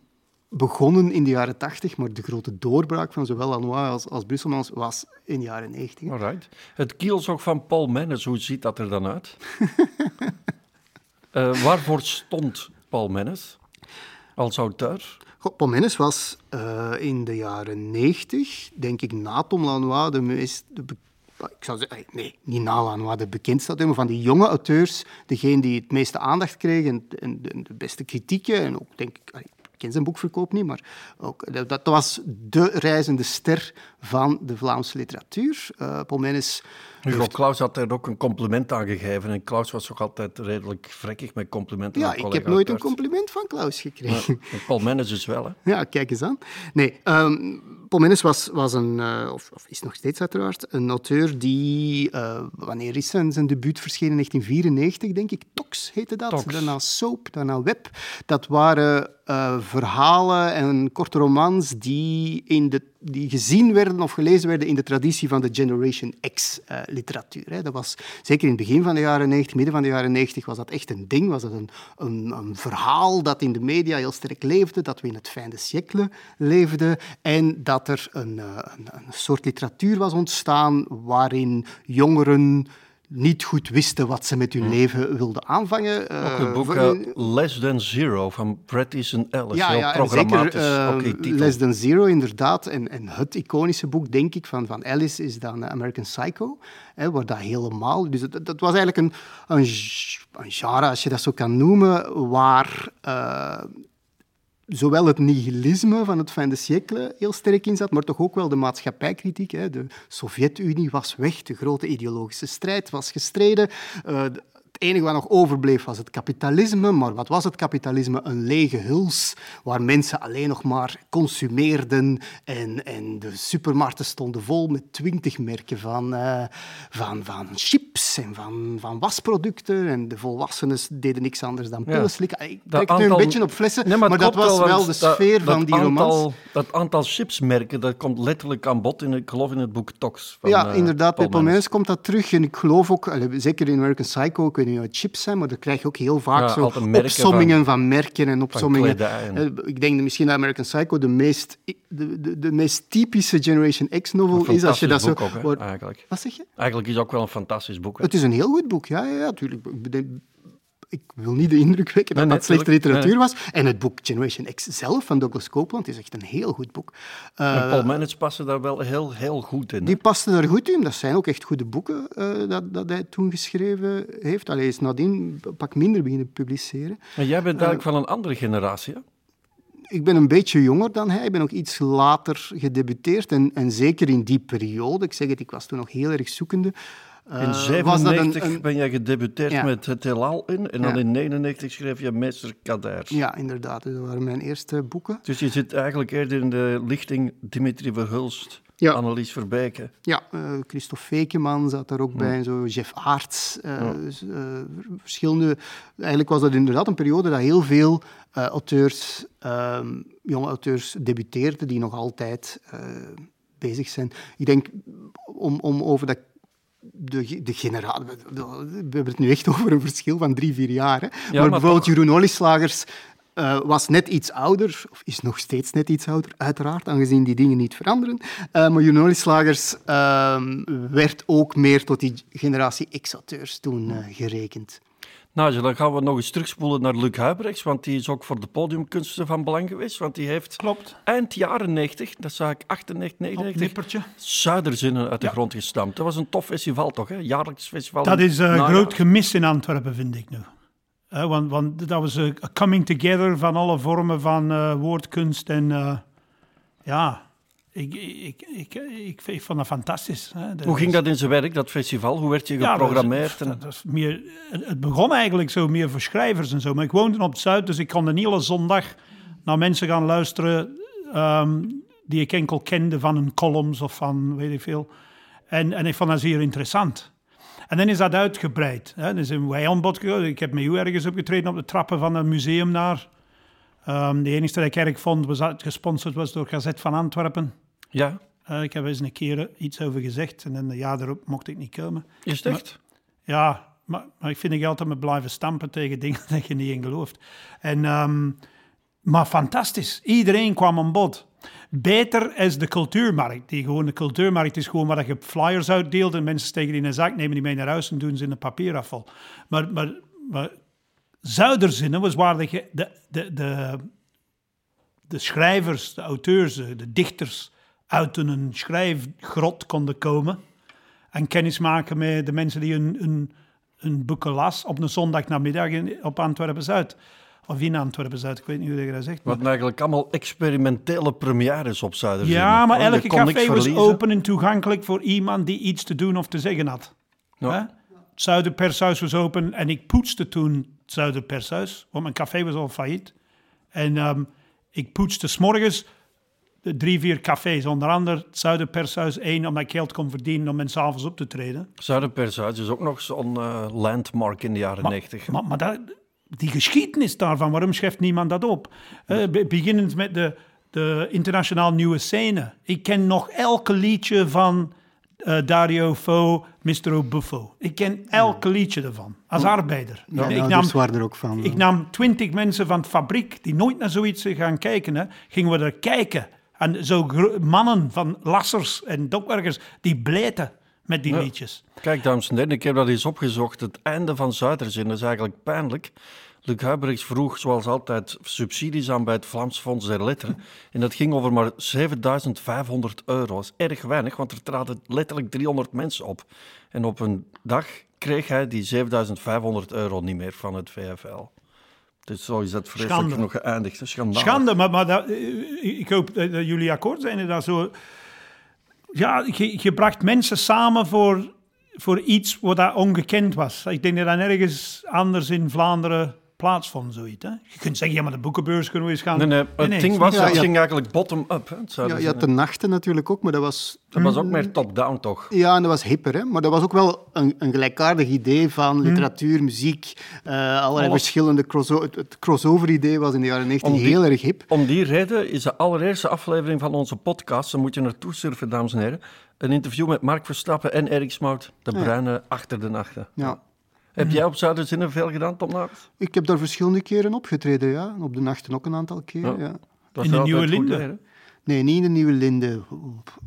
begonnen in de jaren 80, maar de grote doorbraak van zowel Lanois als, als Brusselmans was in de jaren 90. Alright. Het kielzog van Paul Mennes, hoe ziet dat er dan uit? Eh, waarvoor stond Paul Mennes als auteur? Paul was eh, in de jaren 90, denk ik, na Tom Lanois de meest... De ik zou zeggen, nee, niet na Lanois, de bekendste maar van die jonge auteurs, degene die het meeste aandacht kreeg en, en de, beste kritieken. En ook, denk ik, ik ken zijn boekverkoop niet, maar ook, dat, dat was de reizende ster van de Vlaamse literatuur. Uh, Paul Hugo Klaus had daar ook een compliment aan gegeven. En Klaus was toch altijd redelijk vrekkig met complimenten. Ja, ik heb nooit een compliment van Klaus gekregen. Ja, Paul Mennis is wel, hè? Ja, kijk eens aan. Nee, um, Paul Mennis was, was een, uh, of, of, is nog steeds uiteraard, een auteur die, uh, wanneer is zijn, zijn debuut verschenen? In 1994, denk ik. Tox heette dat. Tox. Daarna Soap, daarna Web. Dat waren uh, verhalen en korte romans die, in de, die gezien werden of gelezen werden in de traditie van de Generation X-literatuur. dat was zeker in het begin van de jaren 90, midden van de jaren 90, was dat echt een ding. Was dat een, een, een verhaal dat in de media heel sterk leefde, dat we in het fijne siècle leefden en dat er een, een, een soort literatuur was ontstaan waarin jongeren niet goed wisten wat ze met hun leven wilden aanvangen. Ook het boek uh, Less Than Zero van Bret Easton Ellis. Ja, heel ja programmatisch. zeker, uh, okay, titel. Less Than Zero, inderdaad. En, en het iconische boek, denk ik, van, van Ellis is dan American Psycho. Hè, waar dat helemaal... Dus dat, dat was eigenlijk een, een, een genre, als je dat zo kan noemen, waar... Uh, zowel het nihilisme van het fin de siècle heel sterk in zat, maar toch ook wel de maatschappijkritiek. Hè. De Sovjet-Unie was weg, de grote ideologische strijd was gestreden. Uh, het enige wat nog overbleef was het kapitalisme. Maar wat was het kapitalisme? Een lege huls waar mensen alleen nog maar consumeerden. En, en de supermarkten stonden vol met twintig merken van, uh, van, van chips en van, van wasproducten. En de volwassenen deden niks anders dan pillen slikken. Ik trek aantal... nu een beetje op flessen, nee, maar, maar dat was wel de sfeer dat, van die aantal, romans. Dat aantal chipsmerken, dat komt letterlijk aan bod, in, ik geloof in het boek Tox. Van, ja, uh, inderdaad. Paul Bij Pomens komt dat terug. En ik geloof ook, zeker in American Psycho, ik weet niet wat chips zijn, maar daar krijg je ook heel vaak Ja, zo opsommingen van, van- merken en opsommingen. Eh, Ik denk dat misschien dat American Psycho de meest, de, de, de meest typische Generation X-novel is. Als je dat zo... ook, hè, eigenlijk. Wat zeg je? Eigenlijk is het ook wel een fantastisch boek. hè. Het is een heel goed boek, ja, ja, ja natuurlijk. Ik wil niet de indruk wekken dat Nee, dat slechte literatuur was. En het boek Generation X zelf van Douglas Copeland is echt een heel goed boek. Eh, En Paul Mennis paste daar wel heel, heel goed in. hè. die pasten er goed in. Dat zijn ook echt goede boeken eh, dat, dat hij toen geschreven heeft. Alleen is nadien een pak minder beginnen publiceren. Maar jij bent eigenlijk van een andere generatie, hè? Ik ben een beetje jonger dan hij. Ik ben ook iets later gedebuteerd. En, en zeker in die periode, ik zeg het, ik was toen nog heel erg zoekende. Eh, In was 97 dat een, een- ben jij gedebuteerd Ja. met Het Heelal in. En dan in 99 schreef je Meester Kaders. Ja, inderdaad. Dat waren mijn eerste boeken. Dus je zit eigenlijk eerder in de lichting Dimitri Verhulst, Ja. Annelies Verbeke. Ja, eh Christophe Fekeman zat daar ook bij, en zo Jeff Aerts. eh, dus, eh, verschillende... Eigenlijk was dat inderdaad een periode dat heel veel eh, auteurs, ehm, jonge auteurs debuteerden, die nog altijd eh, bezig zijn. Ik denk, om, om over dat de, de generatie... We hebben het nu echt over een verschil van drie, vier jaar. Hè? maar, maar bijvoorbeeld toch. Jeroen Olieslagers eh, was net iets ouder, of is nog steeds net iets ouder, uiteraard, aangezien die dingen niet veranderen. Eh, maar Jeroen Olieslagers ehm, werd ook meer tot die generatie X-auteurs toen eh, gerekend. Nou, dan gaan we nog eens terugspoelen naar Luc Huibrechts, want die is ook voor de podiumkunsten van belang geweest. Want die heeft Klopt. eind jaren 90, dat zag ik 98, Op 99, nippertje. Zuiderzinnen uit de Ja. grond gestampt. Dat was een tof festival toch, hè? Jaarlijks festival. Dat is een Najaar. groot gemis in Antwerpen, vind ik nu. Eh, want, want dat was een een coming together van alle vormen van eh, woordkunst. En eh, ja, ik, ik, ik, ik, ik vond dat fantastisch. Hè. Dat Hoe ging was- dat in zijn werk, dat festival? Hoe werd je Ja, dat was- geprogrammeerd? en- dat was meer, het begon eigenlijk zo meer voor schrijvers en zo. Maar ik woonde op het Zuid, dus ik kon een hele zondag naar mensen gaan luisteren ehm, die ik enkel kende van hun columns of van weet ik veel. En, en ik vond dat zeer interessant. En dan is dat uitgebreid. Hè. Dan zijn wij aan bod gegaan. Ik heb met u ergens opgetreden op de trappen van een museum naar. Ehm, de enige dat ik erg vond was dat het gesponsord was door Gazet van Antwerpen. Ja, Eh, ik heb eens een keer iets over gezegd en dan een jaar erop mocht ik niet komen. is het echt? Ja, maar, maar ik vind ik altijd met blijven stampen tegen dingen dat je niet in gelooft. En, ehm, maar fantastisch. Iedereen kwam aan bod. Beter is de cultuurmarkt. Die gewoon, de cultuurmarkt is gewoon waar je flyers uitdeelt en mensen steken die in een zak, nemen die mee naar huis en doen ze in een papierafval. Maar, maar, maar Zuiderzinnen was waar de, de, de, de, de schrijvers, de auteurs, de, de dichters uit een schrijfgrot konden komen en kennis maken met de mensen die hun, hun, hun boeken las op een zondagnamiddag in, op Antwerpen-Zuid. Of in Antwerpen Zuid, ik weet niet hoe je dat zegt. Maar- hadden eigenlijk allemaal experimentele premières op Zuiderzee. Ja, maar je elke café was open en toegankelijk voor iemand die iets te doen of te zeggen had. Ja. Hè? Het Zuiderpershuis was open en ik poetste toen het Zuiderpershuis, want mijn café was al failliet. En ehm, ik poetste s'morgens drie, vier cafés, onder andere het Zuiderpershuis één, omdat ik geld kon verdienen om men s'avonds op te treden. Zuiderpershuis is ook nog zo'n eh, landmark in de jaren Maar, 90. maar, maar dat- die geschiedenis daarvan, waarom schrijft niemand dat op? Eh, be- beginnend met de, de internationaal nieuwe scène. Ik ken nog elke liedje van eh, Dario Fo, Mr. O'Buffo. Ik ken elke liedje ervan, als arbeider. Ik, nam, ouders waren er ook van. ik nam twintig mensen van de fabriek die nooit naar zoiets gaan kijken. Hè, gingen we er kijken. En zo mannen van lassers en dokwerkers, die bleten met die liedjes. Kijk, dames en heren, ik heb dat eens opgezocht. Het einde van Zuiderzee dat is eigenlijk pijnlijk. Luc Huybrechts vroeg, zoals altijd, subsidies aan bij het Vlaams Fonds der Letteren. En dat ging over maar 7500 euro. Dat is erg weinig, want er traden letterlijk 300 mensen op. En op een dag kreeg hij die 7500 euro niet meer van het VFL. Dus zo is dat vreselijk Schande. nog geëindigd. Schandalig. Schande, maar, maar dat, eh, ik hoop dat dat jullie akkoord zijn. en Dat zo, ja, je, je bracht mensen samen voor, voor iets wat dat ongekend was. Ik denk dat dat nergens anders in Vlaanderen plaatsvond, zoiets. Hè? Je kunt zeggen, ja, maar de boekenbeurs kunnen we eens gaan... Nee, nee, het nee, ding was, Ja, het ja. ging eigenlijk bottom-up. ja, had de nachten natuurlijk ook, maar dat was... Dat was ook meer top-down, toch? Ja, en dat was hipper, hè? maar dat was ook wel een, een gelijkaardig idee van literatuur, muziek, eh, allerlei Alles. verschillende crossover. Het, het crossover-idee was in de jaren 90 Om die- heel erg hip. Om die reden is de allereerste aflevering van onze podcast, daar moet je naartoe surfen, dames en heren, een interview met Mark Verstappen en Erik Smout, de bruine achter de nachten. Ja. Heb jij op Zuiderzee veel gedaan, Tom? Ik heb daar verschillende keren opgetreden, ja. En Op de nachten ook een aantal keer, Ja. ja. In de Nieuwe Linde? Nee, niet in de Nieuwe Linde.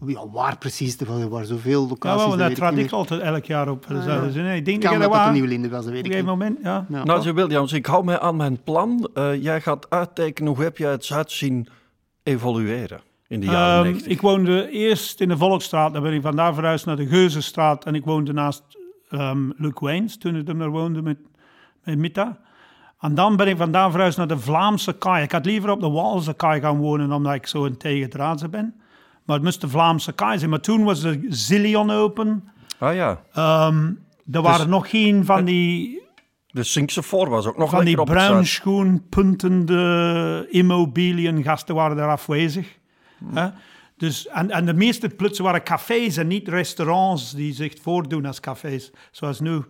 Ja, waar precies, er waren zoveel Ja, locaties. wel, dat weet trad ik altijd elk jaar op. Dus, ja. nee, ik denk kan dat dat de. Nieuwe Linde was, dat Op weet een ik gegeven niet. moment, ja. Ja. Nou, Williams, ik hou mij aan mijn plan. Eh, jij gaat uittekenen hoe heb jij het Zuid zien evolueren in de jaren Ehm, 90. ik woonde eerst in de Volksstraat, dan ben ik vandaar verhuisd naar de Geuzenstraat en ik woonde naast ehm Luc Wijns, toen ik daar woonde met, met Mitta. En dan ben ik vandaan verhuisd naar de Vlaamse kaai. Ik had liever op de Waalse kaai gaan wonen, omdat ik zo een tegendraadse ben. Maar het moest de Vlaamse kaai zijn. Maar toen was de Zillion open. Ah ja, Ehm, er waren nog geen van die, de Sinkse voor was ook nog van die bruinschoen puntende immobiliengasten waren daar afwezig. Hè? Dus, en, en de meeste plutsen waren cafés en niet restaurants die zich voordoen als cafés, zoals nu.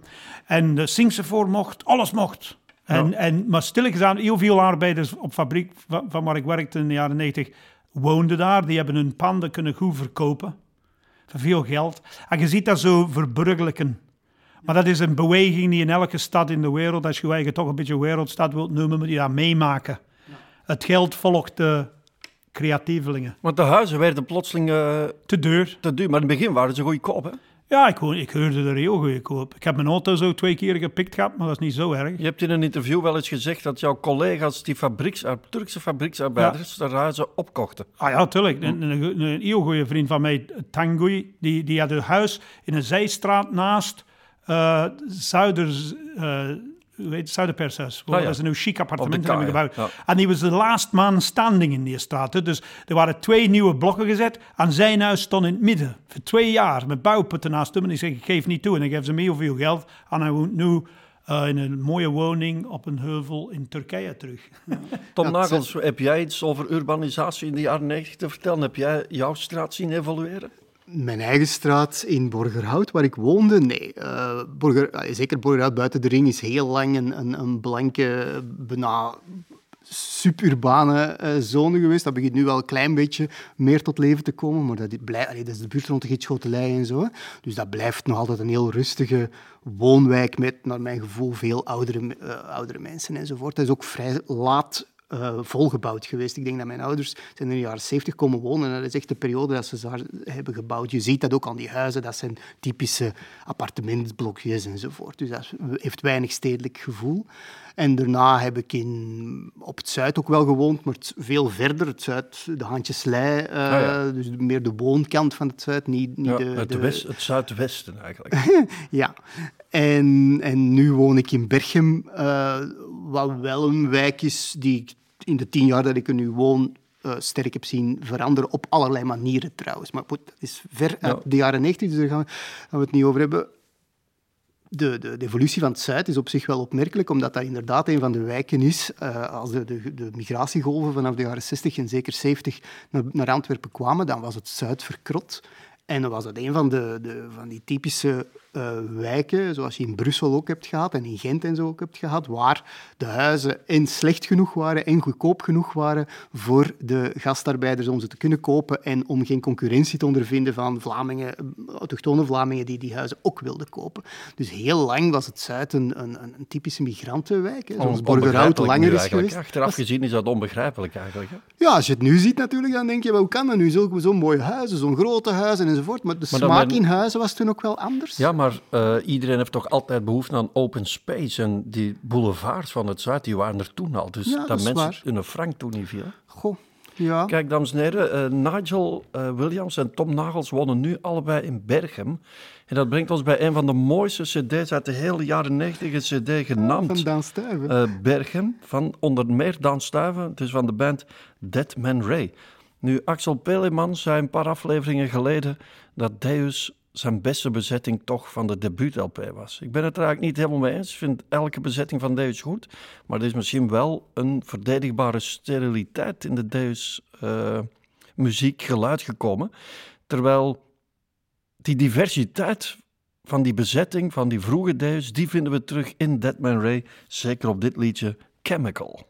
En de Sinkse voor mocht, alles mocht. En, Ja. en, maar stilletjes aan, heel veel arbeiders op fabriek van, van waar ik werkte in de jaren 90 woonden daar. Die hebben hun panden kunnen goed verkopen. Voor veel geld. En je ziet dat zo verburgerlijken. Maar dat is een beweging die in elke stad in de wereld, als je je eigen toch een beetje wereldstad wilt noemen, moet je dat meemaken. Het geld volgt de creatievelingen. Want de huizen werden plotseling eh, Te duur. te duur, maar in het begin waren ze goedkoop. Hè? Ja, ik, hoor- ik hoorde er heel goedkoop. Ik heb mijn auto zo twee keer gepikt gehad, maar dat is niet zo erg. Je hebt in een interview wel eens gezegd dat jouw collega's, die fabrieks, Turkse fabrieksarbeiders, de huizen opkochten. Ah ja, tuurlijk. Een, een, een, heel goede vriend van mij, Tanguy, die, die had een huis in een zijstraat naast eh Zuiders, eh Zuiderpershuis. Ah, ja. Dat is een nieuw chic appartement hebben gebouwd. ja. En die was de last man standing in die straat. Dus er waren twee nieuwe blokken gezet en zijn huis stond in het midden. Voor twee jaar, met bouwputten naast hem. En ik zeg, ik geef niet toe. En ik geef ze heel veel geld. En hij woont nu eh, in een mooie woning op een heuvel in Turkije terug. Tom Ja, Nagels, heb jij iets over urbanisatie in de jaren 90 te vertellen? Heb jij jouw straat zien evolueren? Mijn eigen straat in Borgerhout, waar ik woonde, nee. Eh, Borger, zeker Borgerhout buiten de ring is heel lang een, een, een blanke, bijna suburbane eh, zone geweest. Dat begint nu wel een klein beetje meer tot leven te komen, maar dat, blij, allee, dat is de buurt rond de Gietschotelij en zo. Dus dat blijft nog altijd een heel rustige woonwijk met, naar mijn gevoel, veel oudere, eh, oudere mensen enzovoort. Dat is ook vrij laat eh, volgebouwd geweest. Ik denk dat mijn ouders zijn in de jaren 70 komen wonen. En dat is echt de periode dat ze daar hebben gebouwd. Je ziet dat ook aan die huizen. Dat zijn typische appartementsblokjes enzovoort. Dus dat heeft weinig stedelijk gevoel. En daarna heb ik in, op het Zuid ook wel gewoond, maar veel verder. Het Zuid, de Handjeslei, eh, Ah, ja. dus meer de woonkant van het Zuid, niet, niet Ja, de... het, de- west, het zuidwesten eigenlijk. ja, en, en nu woon ik in Berchem, eh, wat wel een wijk is die ik in de tien jaar dat ik er nu woon eh, sterk heb zien veranderen. Op allerlei manieren trouwens. Maar goed, dat is ver uit de jaren 90, dus daar gaan we, gaan we het niet over hebben. De, de, de, evolutie van het Zuid is op zich wel opmerkelijk, omdat dat inderdaad een van de wijken is. Uh, als de, de, de, migratiegolven vanaf de jaren 60 en zeker 70 naar, naar Antwerpen kwamen, dan was het Zuid verkrot. En dan was het een van, de, de, van die typische uh, wijken, zoals je in Brussel ook hebt gehad en in Gent en zo ook hebt gehad, waar de huizen en slecht genoeg waren en goedkoop genoeg waren voor de gastarbeiders om ze te kunnen kopen en om geen concurrentie te ondervinden van Vlamingen, autochtone Vlamingen die die huizen ook wilden kopen. Dus heel lang was het Zuid een, een, een typische migrantenwijk, hè, zoals Borgerhout langer is geweest. Achteraf gezien is dat onbegrijpelijk eigenlijk. Hè? Ja, als je het nu ziet natuurlijk, dan denk je, hoe kan dat nu? Zo'n mooie huizen, zo'n grote huizen enzovoort. Maar de maar smaak in huizen was toen ook wel anders. Ja, maar uh, iedereen heeft toch altijd behoefte aan open space. En die boulevards van het Zuid, die waren er toen al. Dus dat, dat mensen in een frank toen niet viel. Goh. Ja. Kijk, dames en heren, uh, Nigel uh, Williams en Tom Nagels wonen nu allebei in Berchem. En dat brengt ons bij een van de mooiste cd's uit de hele jaren 90, een cd genaamd... van Daan Stuyven. Berchem, van onder meer Daan Stuyven. Het is van de band Dead Man Ray. Nu, Axel Peleman zei een paar afleveringen geleden dat Deus zijn beste bezetting toch van de debuut-LP was. Ik ben het er eigenlijk niet helemaal mee eens. Ik vind elke bezetting van Deus goed. Maar er is misschien wel een verdedigbare steriliteit in de Deus uh, muziekgeluid gekomen. Terwijl die diversiteit van die bezetting, van die vroege Deus, die vinden we terug in Deadman Ray. Zeker op dit liedje Chemical.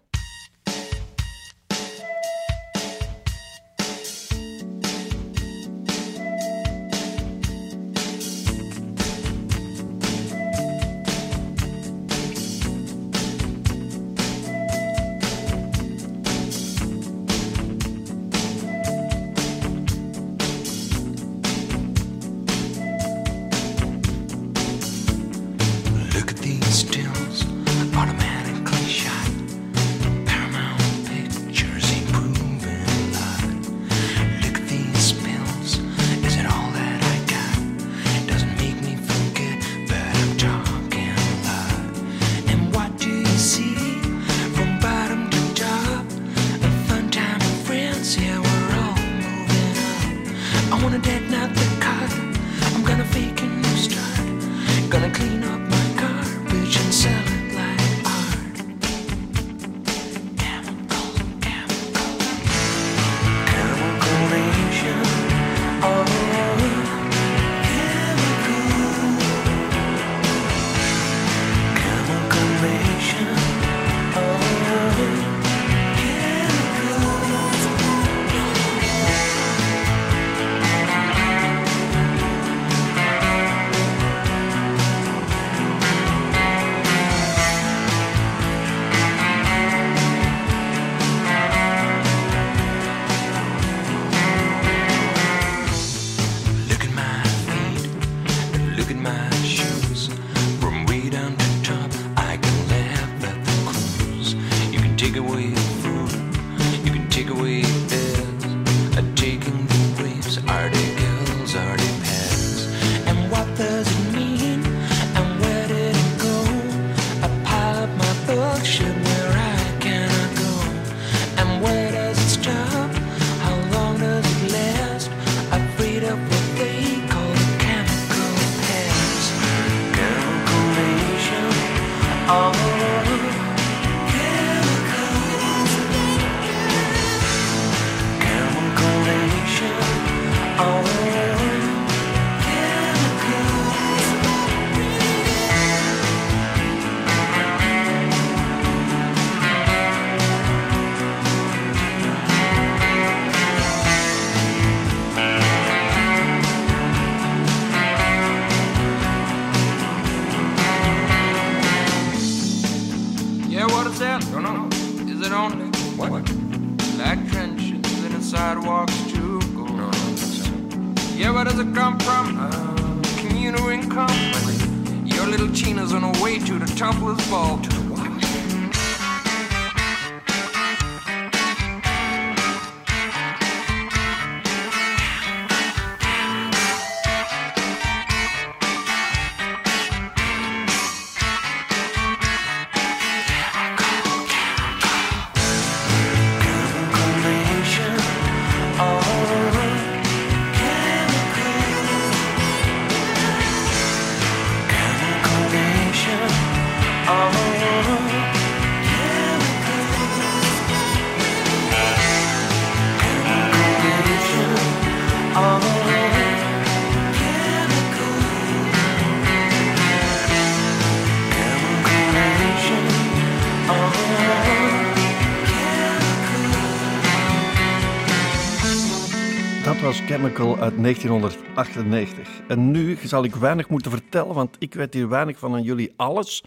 Chemical uit 1998. En nu zal ik weinig moeten vertellen, want ik weet hier weinig van aan jullie alles.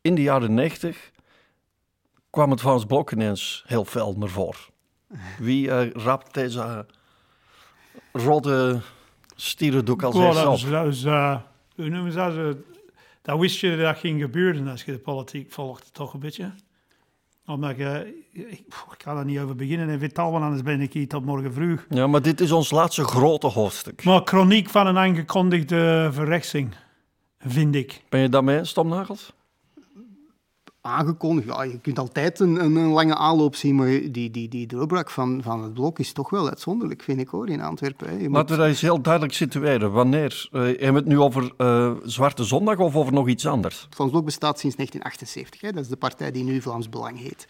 In de jaren 90 kwam het Vlaams Blok ineens heel fel naar voren. Wie uh, rapt deze rode stierendoek als eerste dat was, dat was, eh, hoe noemen ze dat? Dat wist je dat ging gebeuren als je de politiek volgt, toch een beetje. Omdat je, ik, ik ga daar niet over beginnen in Vital, want anders ben ik hier tot morgen vroeg. Ja, maar dit is ons laatste grote hoofdstuk. Maar chroniek van een aangekondigde verrechtsing, vind ik. Ben je daarmee, Stomnagels? Aangekondigd, ja, je kunt altijd een, een, een lange aanloop zien, maar die, die, die doorbraak van, van het blok is toch wel uitzonderlijk, vind ik hoor, in Antwerpen. hè. Je moet- Laten we dat eens heel duidelijk situeren. Wanneer? Eh hebben we het nu over eh, Zwarte Zondag of over nog iets anders? Het Vlaams Blok bestaat sinds 1978. Hè. Dat is de partij die nu Vlaams Belang heet.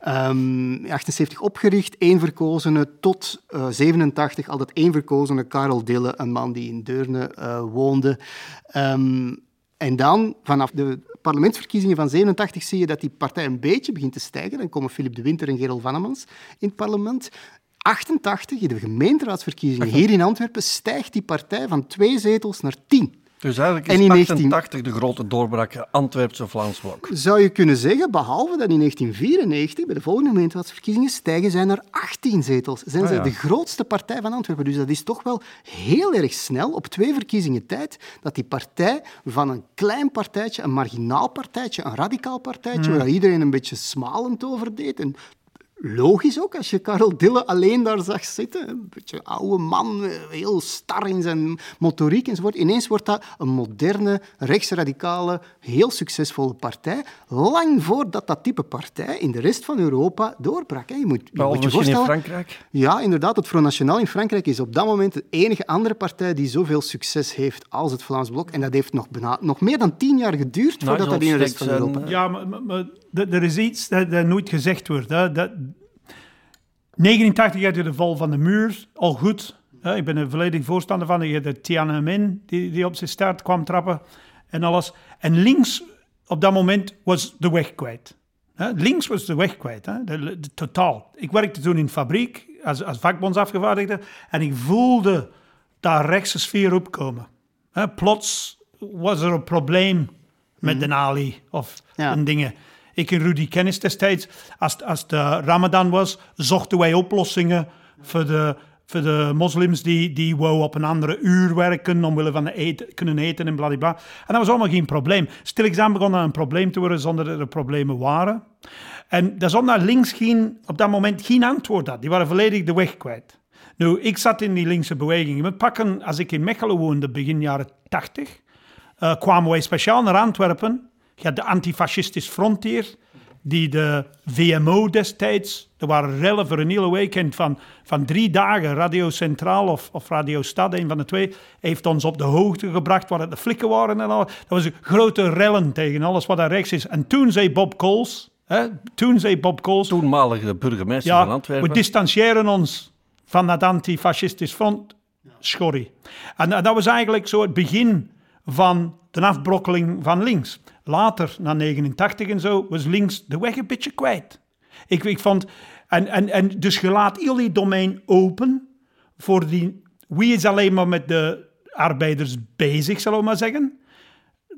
Ehm 78 opgericht, één verkozene tot eh 87. Altijd één verkozene, Karel Dille, een man die in Deurne woonde. Ehm, en dan, vanaf de parlementsverkiezingen van 87, zie je dat die partij een beetje begint te stijgen. Dan komen Philip de Winter en Gerald Vannemans in het parlement. 88, in de gemeenteraadsverkiezingen hier in Antwerpen, stijgt die partij van twee zetels naar tien. Dus eigenlijk is En in 19 88 de grote doorbraak Antwerpse Vlaams Blok. zou je kunnen zeggen, behalve dat in 1994, bij de volgende gemeenteraadsverkiezingen, stijgen zij naar 18 zetels. Zijn Ah, zij ja. de grootste partij van Antwerpen. Dus dat is toch wel heel erg snel, op twee verkiezingen tijd, dat die partij van een klein partijtje, een marginaal partijtje, een radicaal partijtje, Hmm. waar iedereen een beetje smalend over deed. En Logisch ook, als je Karel Dille alleen daar zag zitten. Een beetje oude man, eh, heel star in zijn motoriek enzovoort. Ineens wordt dat een moderne, rechtsradicale, heel succesvolle partij. Lang voordat dat type partij in de rest van Europa doorbrak. hè. Je moet je, moet je misschien in voorstellen... Frankrijk. Ja, inderdaad. Het Front National in Frankrijk is op dat moment de enige andere partij die zoveel succes heeft als het Vlaams Blok. En dat heeft nog, bijna, nog meer dan tien jaar geduurd voordat dat in de rest van Europa... Steaks Ja, maar, maar, maar d- er is iets dat, dat nooit gezegd wordt. Hè. Dat, 89 had je de val van de muur, al goed. Hè. Ik ben er volledig voorstander van. Je de Tiananmen die, die op zijn start kwam trappen en alles. En links op dat moment was de weg kwijt. Hè. Links was de weg kwijt, hè. De, de- totaal. Ik werkte toen in de fabriek als, als vakbondsafgevaardigde en ik voelde daar rechtse sfeer opkomen. Hè. Plots was er een probleem met de Ali of Ja. en dingen. Ik en Rudy Kennis destijds, als, als de Ramadan was, zochten wij oplossingen voor de, voor de moslims die, die wou op een andere uur werken omwille van de eten, kunnen eten en bladibla. En dat was allemaal geen probleem. Stilletjes begon dat een probleem te worden zonder dat er problemen waren. En dat is omdat links geen, op dat moment geen antwoord had. Die waren volledig de weg kwijt. Nu, ik zat in die linkse beweging. We pakken, als ik in Mechelen woonde, begin jaren 80, eh, kwamen wij speciaal naar Antwerpen. Je had de antifascistisch front hier, die de VMO destijds, er waren rellen voor een hele weekend van, van drie dagen. Radio Centraal of, of Radio Stad, een van de twee, heeft ons op de hoogte gebracht waar het de flikken waren en al. Dat was een grote rellen tegen alles wat daar rechts is. En toen zei Bob Coles, hè, toen zei Bob Coles, Toenmalige burgemeester ja, van Antwerpen. we distancieren ons van dat antifascistisch front. Schorry. En dat dat was eigenlijk zo het begin van de afbrokkeling van links. Later, na 89 en zo, was links de weg een beetje kwijt. Ik, ik vond... En, en, en dus je laat heel die domein open voor die... Wie is alleen maar met de arbeiders bezig, zullen we maar zeggen.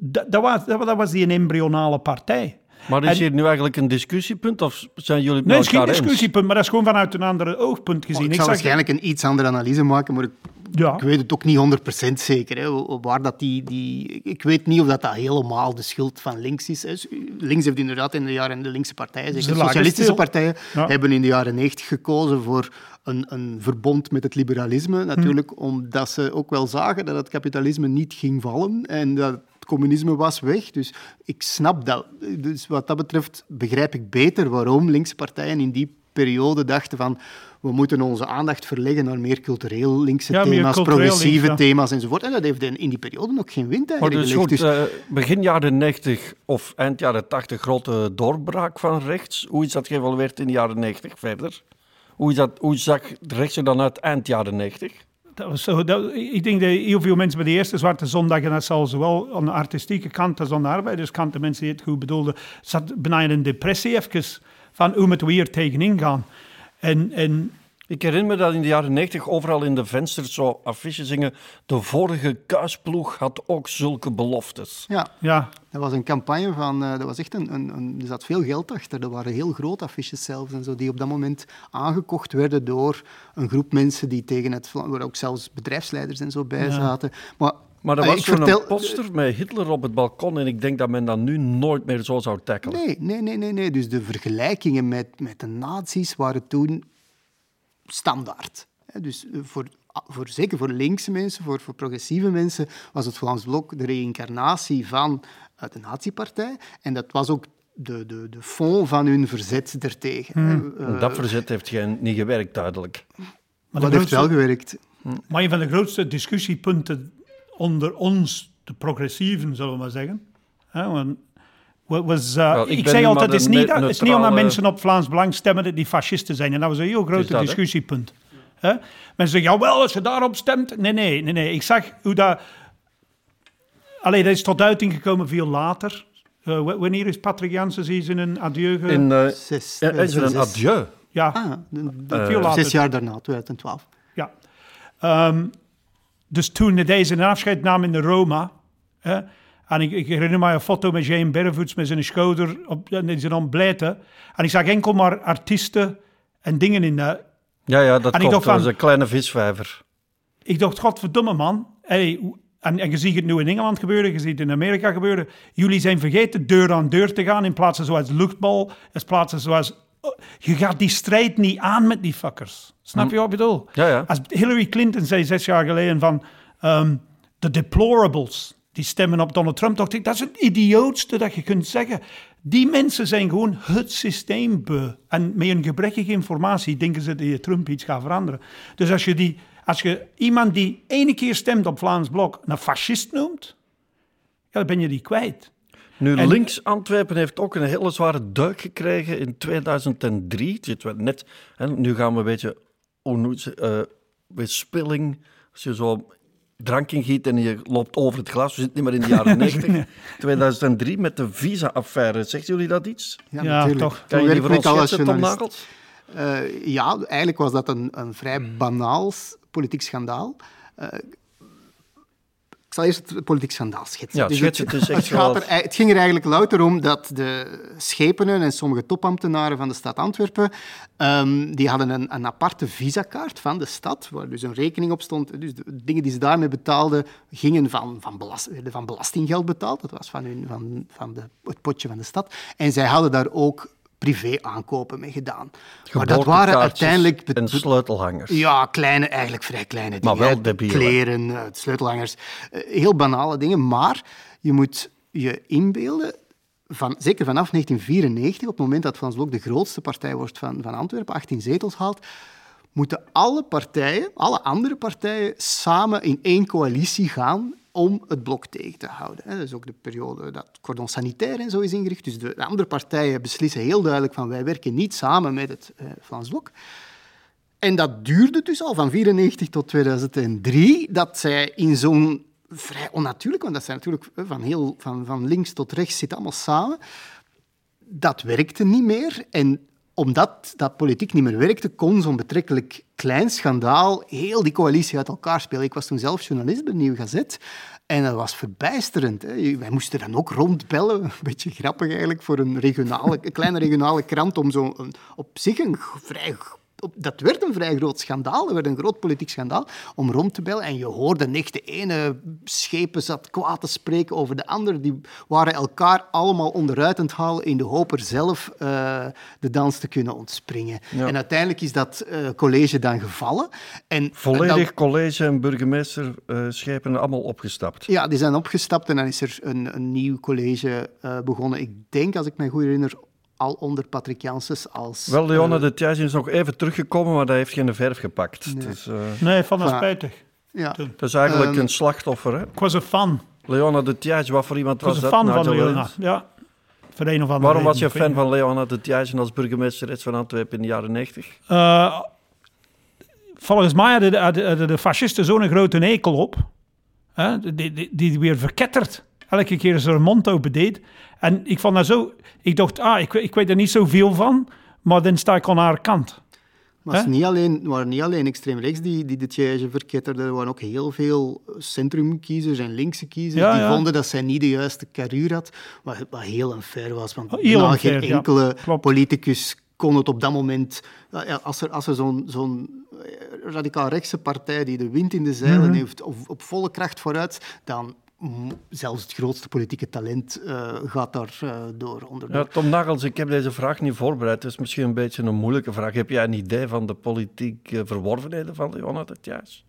Dat, dat, was, dat, dat was die een embryonale partij. Maar is En- hier nu eigenlijk een discussiepunt of zijn jullie het Nee, het is geen discussiepunt, maar dat is gewoon vanuit een ander oogpunt gezien. Oh, ik Ik zal waarschijnlijk een iets andere analyse maken, maar ik Ja. Ik weet het ook niet 100% zeker. Hè, waar dat die, die, ik weet niet of dat, dat helemaal de schuld van links is. Hè. Links heeft inderdaad in de jaren de linkse partijen, zeker lagen socialistische stil. partijen, Ja. hebben in de jaren 90 gekozen voor een, een verbond met het liberalisme. Natuurlijk omdat ze ook wel zagen dat het kapitalisme niet ging vallen en dat het communisme was weg. Dus ik snap dat. Dus wat dat betreft begrijp ik beter waarom linkse partijen in die periode dachten van we moeten onze aandacht verleggen naar meer cultureel linkse Ja, thema's, cultureel progressieve links, ja. thema's enzovoort. En dat heeft in in die periode ook geen wind eigenlijk dus goed. Dus eh, begin jaren 90 of eind jaren 80 grote doorbraak van rechts. Hoe is dat geëvalueerd in de jaren 90 verder? Hoe, is dat, hoe zag rechts er dan uit eind jaren 90? Dat was zo, dat, ik denk dat heel veel mensen bij de eerste Zwarte Zondag, en dat zal zowel aan de artistieke kant als aan de arbeiderskant, de mensen die het goed bedoelden, zat bijna in een depressie even van hoe moeten we hier tegenin gaan. En, en Ik herinner me dat in de jaren 90 overal in de vensters zo affiches zingen. De vorige kuisploeg had ook zulke beloftes. Ja, Ja, dat was een campagne van... eh dat was echt een, een, een... Er zat veel geld achter. Er waren heel grote affiches zelfs en zo, die op dat moment aangekocht werden door een groep mensen die tegen het... Waar ook zelfs bedrijfsleiders en zo bij Ja. zaten. Maar, Maar er was zo'n vertel- poster met Hitler op het balkon en ik denk dat men dat nu nooit meer zo zou tackelen. Nee, nee, nee, nee, nee. Dus de vergelijkingen met, met de nazi's waren toen standaard. Hè, Dus eh, voor, voor, zeker voor linkse mensen, voor, voor progressieve mensen, was het Vlaams Blok de reïncarnatie van eh, de nazi-partij. En dat was ook de, de, de fond van hun verzet ertegen. En Eh, dat verzet heeft geen, niet gewerkt, duidelijk. maar dat heeft wel gewerkt. Maar een van de grootste discussiepunten onder ons, de progressieven, zullen we maar zeggen, hè, want- wa- was, uh, Wel, ik ik, zei altijd, het is niet, is niet omdat mensen op Vlaams Belang stemmen dat die fascisten zijn. En dat was een heel groot hè? discussiepunt. Mensen zeggen, jawel, als je daarop stemt. Nee, nee, nee, nee. Ik zag hoe dat... Allee, dat is tot uiting gekomen veel later. Eh, wanneer is Patrick Janssen is in een adieu ge... In, eh, Zes, ja, is er een adieu? Ja, Ah, Eh, veel later. zes jaar daarna, 2012. Ja. Ehm, dus toen deze een afscheid nam in de Roma. Hè, en ik, ik herinner me een foto met Jane Berrevoets met zijn schouder op en zijn ontblijten. En ik zag enkel maar artiesten en dingen in de... Ja, ja, dat En klopt. dacht van- Dat is een kleine visvijver. Ik dacht, godverdomme man. Hey, en, en je ziet het nu in Engeland gebeuren, je ziet het in Amerika gebeuren. Jullie zijn vergeten deur aan deur te gaan in plaatsen zoals luchtbal, in plaatsen zoals... Je gaat die strijd niet aan met die fuckers. Snap je wat ik bedoel? Ja, ja. Als Hillary Clinton zei zes jaar geleden van ehm, de deplorables, die stemmen op Donald Trump, dacht ik, dat is het idiootste dat je kunt zeggen. Die mensen zijn gewoon het systeem beu. En met een gebrekkige informatie denken ze dat je Trump iets gaat veranderen. Dus als je, die, als je iemand die ene keer stemt op Vlaams Blok een fascist noemt, ja, dan ben je die kwijt. Nu, En- links Antwerpen heeft ook een hele zware duik gekregen in 2003. Het net, hè, nu gaan we een beetje, ze, eh, bespilling. Als je zo drank ingiet en je loopt over het glas. We zitten niet meer in de jaren 90. 2003 met de visa-affaire. Zegt jullie dat iets? Ja, Ja, natuurlijk. toch. Kan je die voor ons Tom. Nagels? Eh, ja, eigenlijk was dat een, een vrij banaal politiek schandaal. Eh, ik zal eerst het politiek schandaal schetsen. Ja, Dus het, echt het, gaat er, zoals- het ging er eigenlijk louter om dat de schepenen en sommige topambtenaren van de stad Antwerpen, ehm, die hadden een, een aparte visakaart van de stad, waar dus een rekening op stond. Dus de dingen die ze daarmee betaalden, gingen van, van, belast, werden van belastinggeld betaald. Dat was van, hun, van, van de, het potje van de stad. En zij hadden daar ook privé-aankopen mee gedaan. Maar dat waren uiteindelijk... En sleutelhangers. Ja, kleine, eigenlijk vrij kleine Maar dingen. wel debiel, hè? Kleren, eh, sleutelhangers. eh, Heel banale dingen. Maar je moet je inbeelden, van, zeker vanaf 1994, op het moment dat Frans Blok de grootste partij wordt van, van Antwerpen, 18 zetels haalt, moeten alle partijen, alle andere partijen, samen in één coalitie gaan om het blok tegen te houden. Dat is ook de periode dat het cordon sanitair en zo is ingericht. Dus de, de andere partijen beslissen heel duidelijk van wij werken niet samen met het eh, Vlaams Blok. En dat duurde dus al van 1994 tot 2003, dat zij in zo'n vrij onnatuurlijk, want dat zijn natuurlijk eh, van, heel, van, van links tot rechts zit allemaal samen, dat werkte niet meer. En omdat dat politiek niet meer werkte, kon zo'n betrekkelijk klein schandaal heel die coalitie uit elkaar spelen. Ik was toen zelf journalist bij de Nieuwe Gazet en dat was verbijsterend. Hè. Wij moesten dan ook rondbellen, een beetje grappig eigenlijk, voor een, regionale, een kleine regionale krant om zo op zich een vrij dat werd een vrij groot schandaal. Dat werd een groot politiek schandaal om rond te bellen. En je hoorde echt de ene schepen zat kwaad te spreken over de andere. Die waren elkaar allemaal onderuit aan het halen in de hoop er zelf eh, de dans te kunnen ontspringen. Ja. En uiteindelijk is dat eh, college dan gevallen. En Volledig dat- college en burgemeester eh schepen allemaal opgestapt. ja, die zijn opgestapt en dan is er een, een nieuw college eh, begonnen. Ik denk, als ik me goed herinner, al onder Patrick Janssens als... Wel, Leona eh, de Thijs is nog even teruggekomen, maar dat heeft geen verf gepakt. Nee. Dus, eh, Nee, van dat Voilà. spijtig. ja. dat is eigenlijk Ehm, een slachtoffer. Hè? Ik was een fan. Leona de Thijs, wat voor iemand Ik was was een dat? fan van Nigel Leona. Ja, voor een of andere Waarom was je fan van Leona de Thijs als burgemeesteres van Antwerpen in de jaren 90? niet. Eh, volgens mij hadden de, hadden de fascisten zo'n grote ekel op. Hè, die, die, die weer verketterd. Elke keer als ze haar mond open deed. En ik vond dat zo... Ik dacht, ah, ik, ik weet er niet zoveel van. Maar dan sta ik aan haar kant. Maar het, niet alleen, waren niet alleen extreem rechts die, die de Tiège verketterden. Er waren ook heel veel centrumkiezers en linkse kiezers Ja, die ja. vonden dat zij niet de juiste carrière had. Wat, wat heel unfair was. Want Oh, heel unfair, geen enkele politicus kon het op dat moment... ja, Als er, als er zo'n zo'n radicaal rechtse partij die de wind in de zeilen Mhm. heeft, of op volle kracht vooruit, dan... Zelfs het grootste politieke talent eh, gaat daar eh, door onderdoor. Ja, Tom Nagels, ik heb deze vraag niet voorbereid. Het is misschien een beetje een moeilijke vraag. Heb jij een idee van de politieke verworvenheden van Leona de Thijs?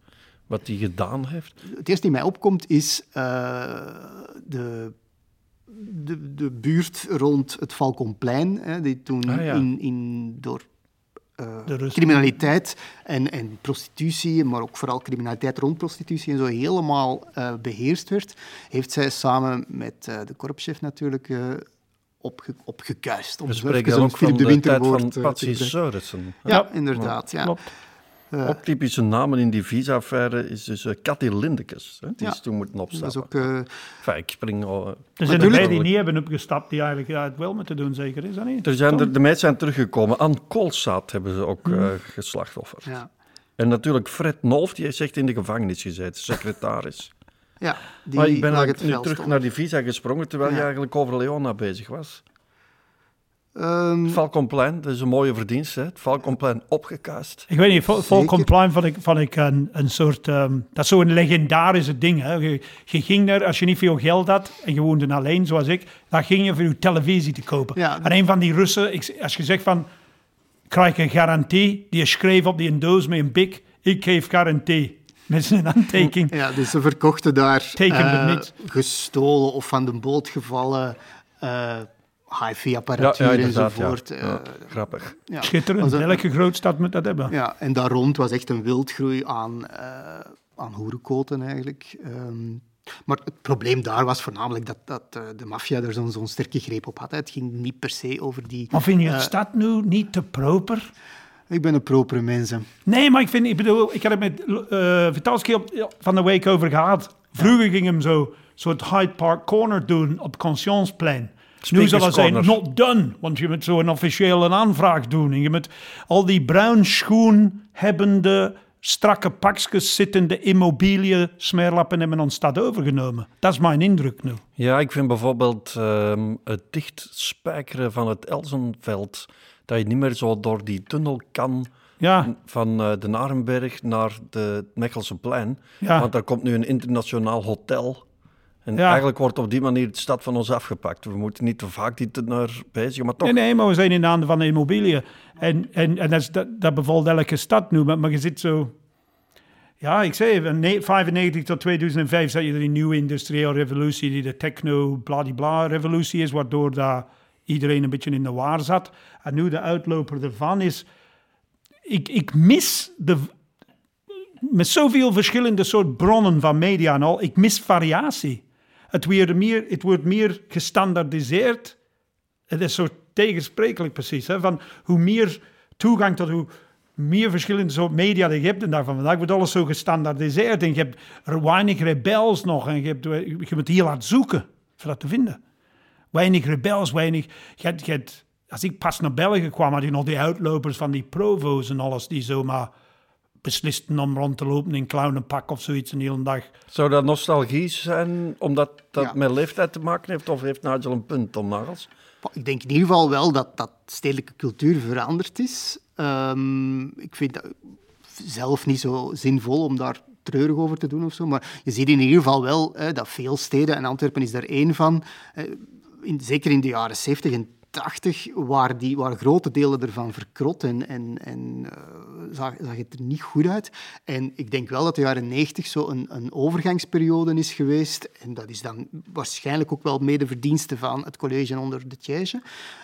Wat hij gedaan heeft? Het eerste die mij opkomt is eh, de, de, de buurt rond het Falconplein, hè, die toen Ah, ja. in, in, door De Russen. criminaliteit en, en prostitutie, maar ook vooral criminaliteit rond prostitutie en zo helemaal eh, beheerst werd, heeft zij samen met eh, de korpschef natuurlijk eh, opge, opgekuist. Om We spreken dan ook van de, de tijd van Patsy. Seurissen. Ja, inderdaad. Ja. Klopt. Eh, Ook typische namen in die visa-affaire is dus uh, Cathy Lindekes. Hè? Die Ja. is toen moeten dat is opstappen. ook... eh, Enfin, ik spring al... eh, Er zijn Natuurlijk- erbij die niet hebben opgestapt, die eigenlijk ja, het wel moeten doen, zeker. Is dat niet? Er zijn er, de meesten zijn teruggekomen. Anne Koolzaad hebben ze ook Hmm. eh geslachtofferd. ja. En natuurlijk Fred Nolf, die heeft echt in de gevangenis gezeten, secretaris. Ja, die maar ik ben nu terug stond. naar die visa gesprongen, terwijl je eigenlijk over Leona bezig was. Ehm, Het Falconplein, dat is een mooie verdienste. hè. Het Falconplein opgekuist. Ik weet niet, Zeker. Volcom Plein vond ik, vond ik een, een soort... ehm, dat is zo'n legendarische ding. Hè. Je, je ging daar, als je niet veel geld had en je woonde alleen, zoals ik, dan ging je voor je televisie te kopen. Ja. En een van die Russen, ik, als je zegt van, krijg je een garantie, die schreef op die een doos met een bik, ik geef garantie. Met zijn handtekening. Ja, dus ze verkochten daar eh, niet. gestolen of van de boot gevallen eh hi-fi-apparatuur ja. Ja. enzovoort. eh, Ja, grappig. ja. Schitterend. Een- Elke grootstad moet dat hebben. Ja, en daar rond was echt een wildgroei aan, eh aan hoerenkoten eigenlijk. Ehm, maar het probleem daar was voornamelijk dat, dat eh, de maffia er zo'n zo'n sterke greep op had. Het ging niet per se over die... Maar vind je het eh, stad nu niet te proper? ik ben een propere mens. hè. Nee, maar ik vind, ik bedoel, ik had het met eh Vitalski op, van de week over gehad. Vroeger ging hem zo soort Hyde Park Corner doen op Conscienceplein. Nu zal het zijn not done, want je moet zo een officiële aanvraag doen. En je moet al die bruin schoen hebbende, strakke pakjes zittende immobilie smeerlappen hebben aan stad overgenomen. Dat is mijn indruk nu. Ja, ik vind bijvoorbeeld ehm, het dichtspijkeren van het Elzenveld, dat je niet meer zo door die tunnel kan Ja, van eh, de Narenberg naar de Mechelseplein. Ja. Want daar komt nu een internationaal hotel. En Ja. eigenlijk wordt op die manier de stad van ons afgepakt. We moeten niet te vaak die teneur bezigen, maar toch... Nee, nee, maar we zijn in de handen van de immobiliën. En, en, en dat, is, dat, dat bevalt elke stad nu. Maar, maar je zit zo... Ja, ik zei, van ne- 95 tot 2005 zat je er een nieuwe industriële revolutie... die de techno-bladibla-revolutie is... waardoor daar iedereen een beetje in de waar zat. En nu de uitloper ervan is... Ik, ik mis de... Met zoveel verschillende soort bronnen van media en al... Ik mis variatie. Het, meer, het wordt meer gestandaardiseerd... Het is zo tegensprekelijk precies. Hè? Van hoe meer toegang tot hoe meer verschillende media je hebt. En daarvan vandaag wordt alles zo gestandaardiseerd. En je hebt weinig rebels nog. En je, hebt, je moet heel hard zoeken voor dat te vinden. Weinig rebels, weinig... Je je als ik pas naar België kwam, had je nog die uitlopers van die provo's en alles. Die zomaar beslisten om rond te lopen in clownenpak of zoiets een hele dag. Zou dat nostalgie zijn, omdat dat Ja. met leeftijd te maken heeft? Of heeft Nigel een punt, Tom Nagels? Ik denk in ieder geval wel dat, dat stedelijke cultuur veranderd is. Ehm, ik vind dat zelf niet zo zinvol om daar treurig over te doen of zo. Maar je ziet in ieder geval wel hè, dat veel steden, en Antwerpen is daar één van, eh, in, zeker in de jaren 70 en 80, waren, die, waren grote delen ervan verkrot en, en, en eh, zag, zag het er niet goed uit. En ik denk wel dat de jaren 90 zo een, een overgangsperiode is geweest. En dat is dan waarschijnlijk ook wel mede verdienste van het college onder de Tiège.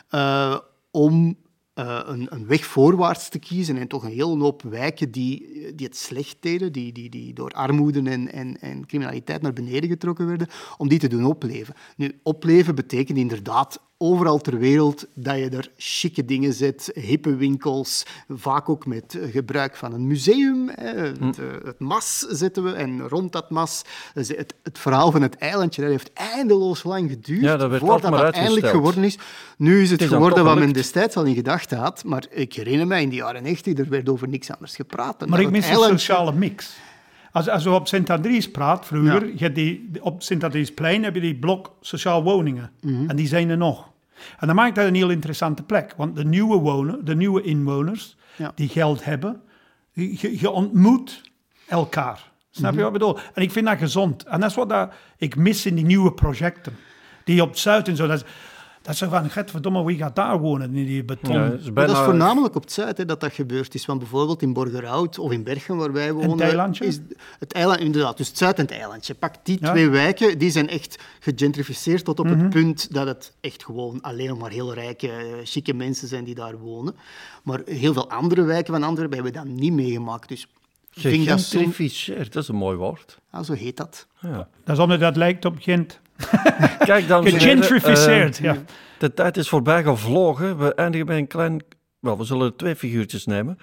eh, om eh, een, een weg voorwaarts te kiezen en toch een hele hoop wijken die, die het slecht deden, die, die, die door armoede en, en, en criminaliteit naar beneden getrokken werden, om die te doen opleven. Nu, opleven betekent inderdaad overal ter wereld dat je er chique dingen zet, hippe winkels, vaak ook met gebruik van een museum. Hè. Het, Hm. eh, het mas zetten we en rond dat mas. dus het, het verhaal van het eilandje dat heeft eindeloos lang geduurd Ja, dat werd voordat dat eindelijk uitgesteld. geworden is. Nu is het, is geworden wat men destijds al in gedachten had, maar ik herinner me in de jaren 90, er werd over niks anders gepraat. Maar ik het mis een sociale mix. Als, als we op Sint-Andries praat, vroeger, Ja. je hebt die, op Sint-Andriesplein heb je die blok sociaal woningen. Mhm. En die zijn er nog. En dat maakt dat een heel interessante plek. Want de nieuwe, wonen, de nieuwe inwoners, Ja. die geld hebben, je, ontmoet elkaar. Snap Mhm. je wat ik bedoel? En ik vind dat gezond. En dat is wat dat ik mis in die nieuwe projecten. Die op Zuid en zo. Dat is, dat is zo van, verdomme, wie gaat daar wonen in die beton? Ja, het is Maar bijna... dat is voornamelijk op het zuid hè, dat dat gebeurd is. Want bijvoorbeeld in Borgerhout of in Bergen, waar wij wonen... eilandje? Is het eiland, inderdaad, dus het zuid en het eilandje. Pak die Ja. twee wijken, die zijn echt gegentrificeerd tot op Mhm. het punt dat het echt gewoon alleen nog maar heel rijke, eh, chique mensen zijn die daar wonen. Maar heel veel andere wijken van Antwerpen hebben dat niet meegemaakt. Dus Gegentrificeerd, dat is een mooi woord. ah, zo heet dat. Ja. Dat is omdat dat lijkt op Gent. Kijk, heren, Gegentrificeerd, eh, ja. De tijd is voorbij gevlogen. We eindigen bij een klein... Wel, we zullen er twee figuurtjes nemen.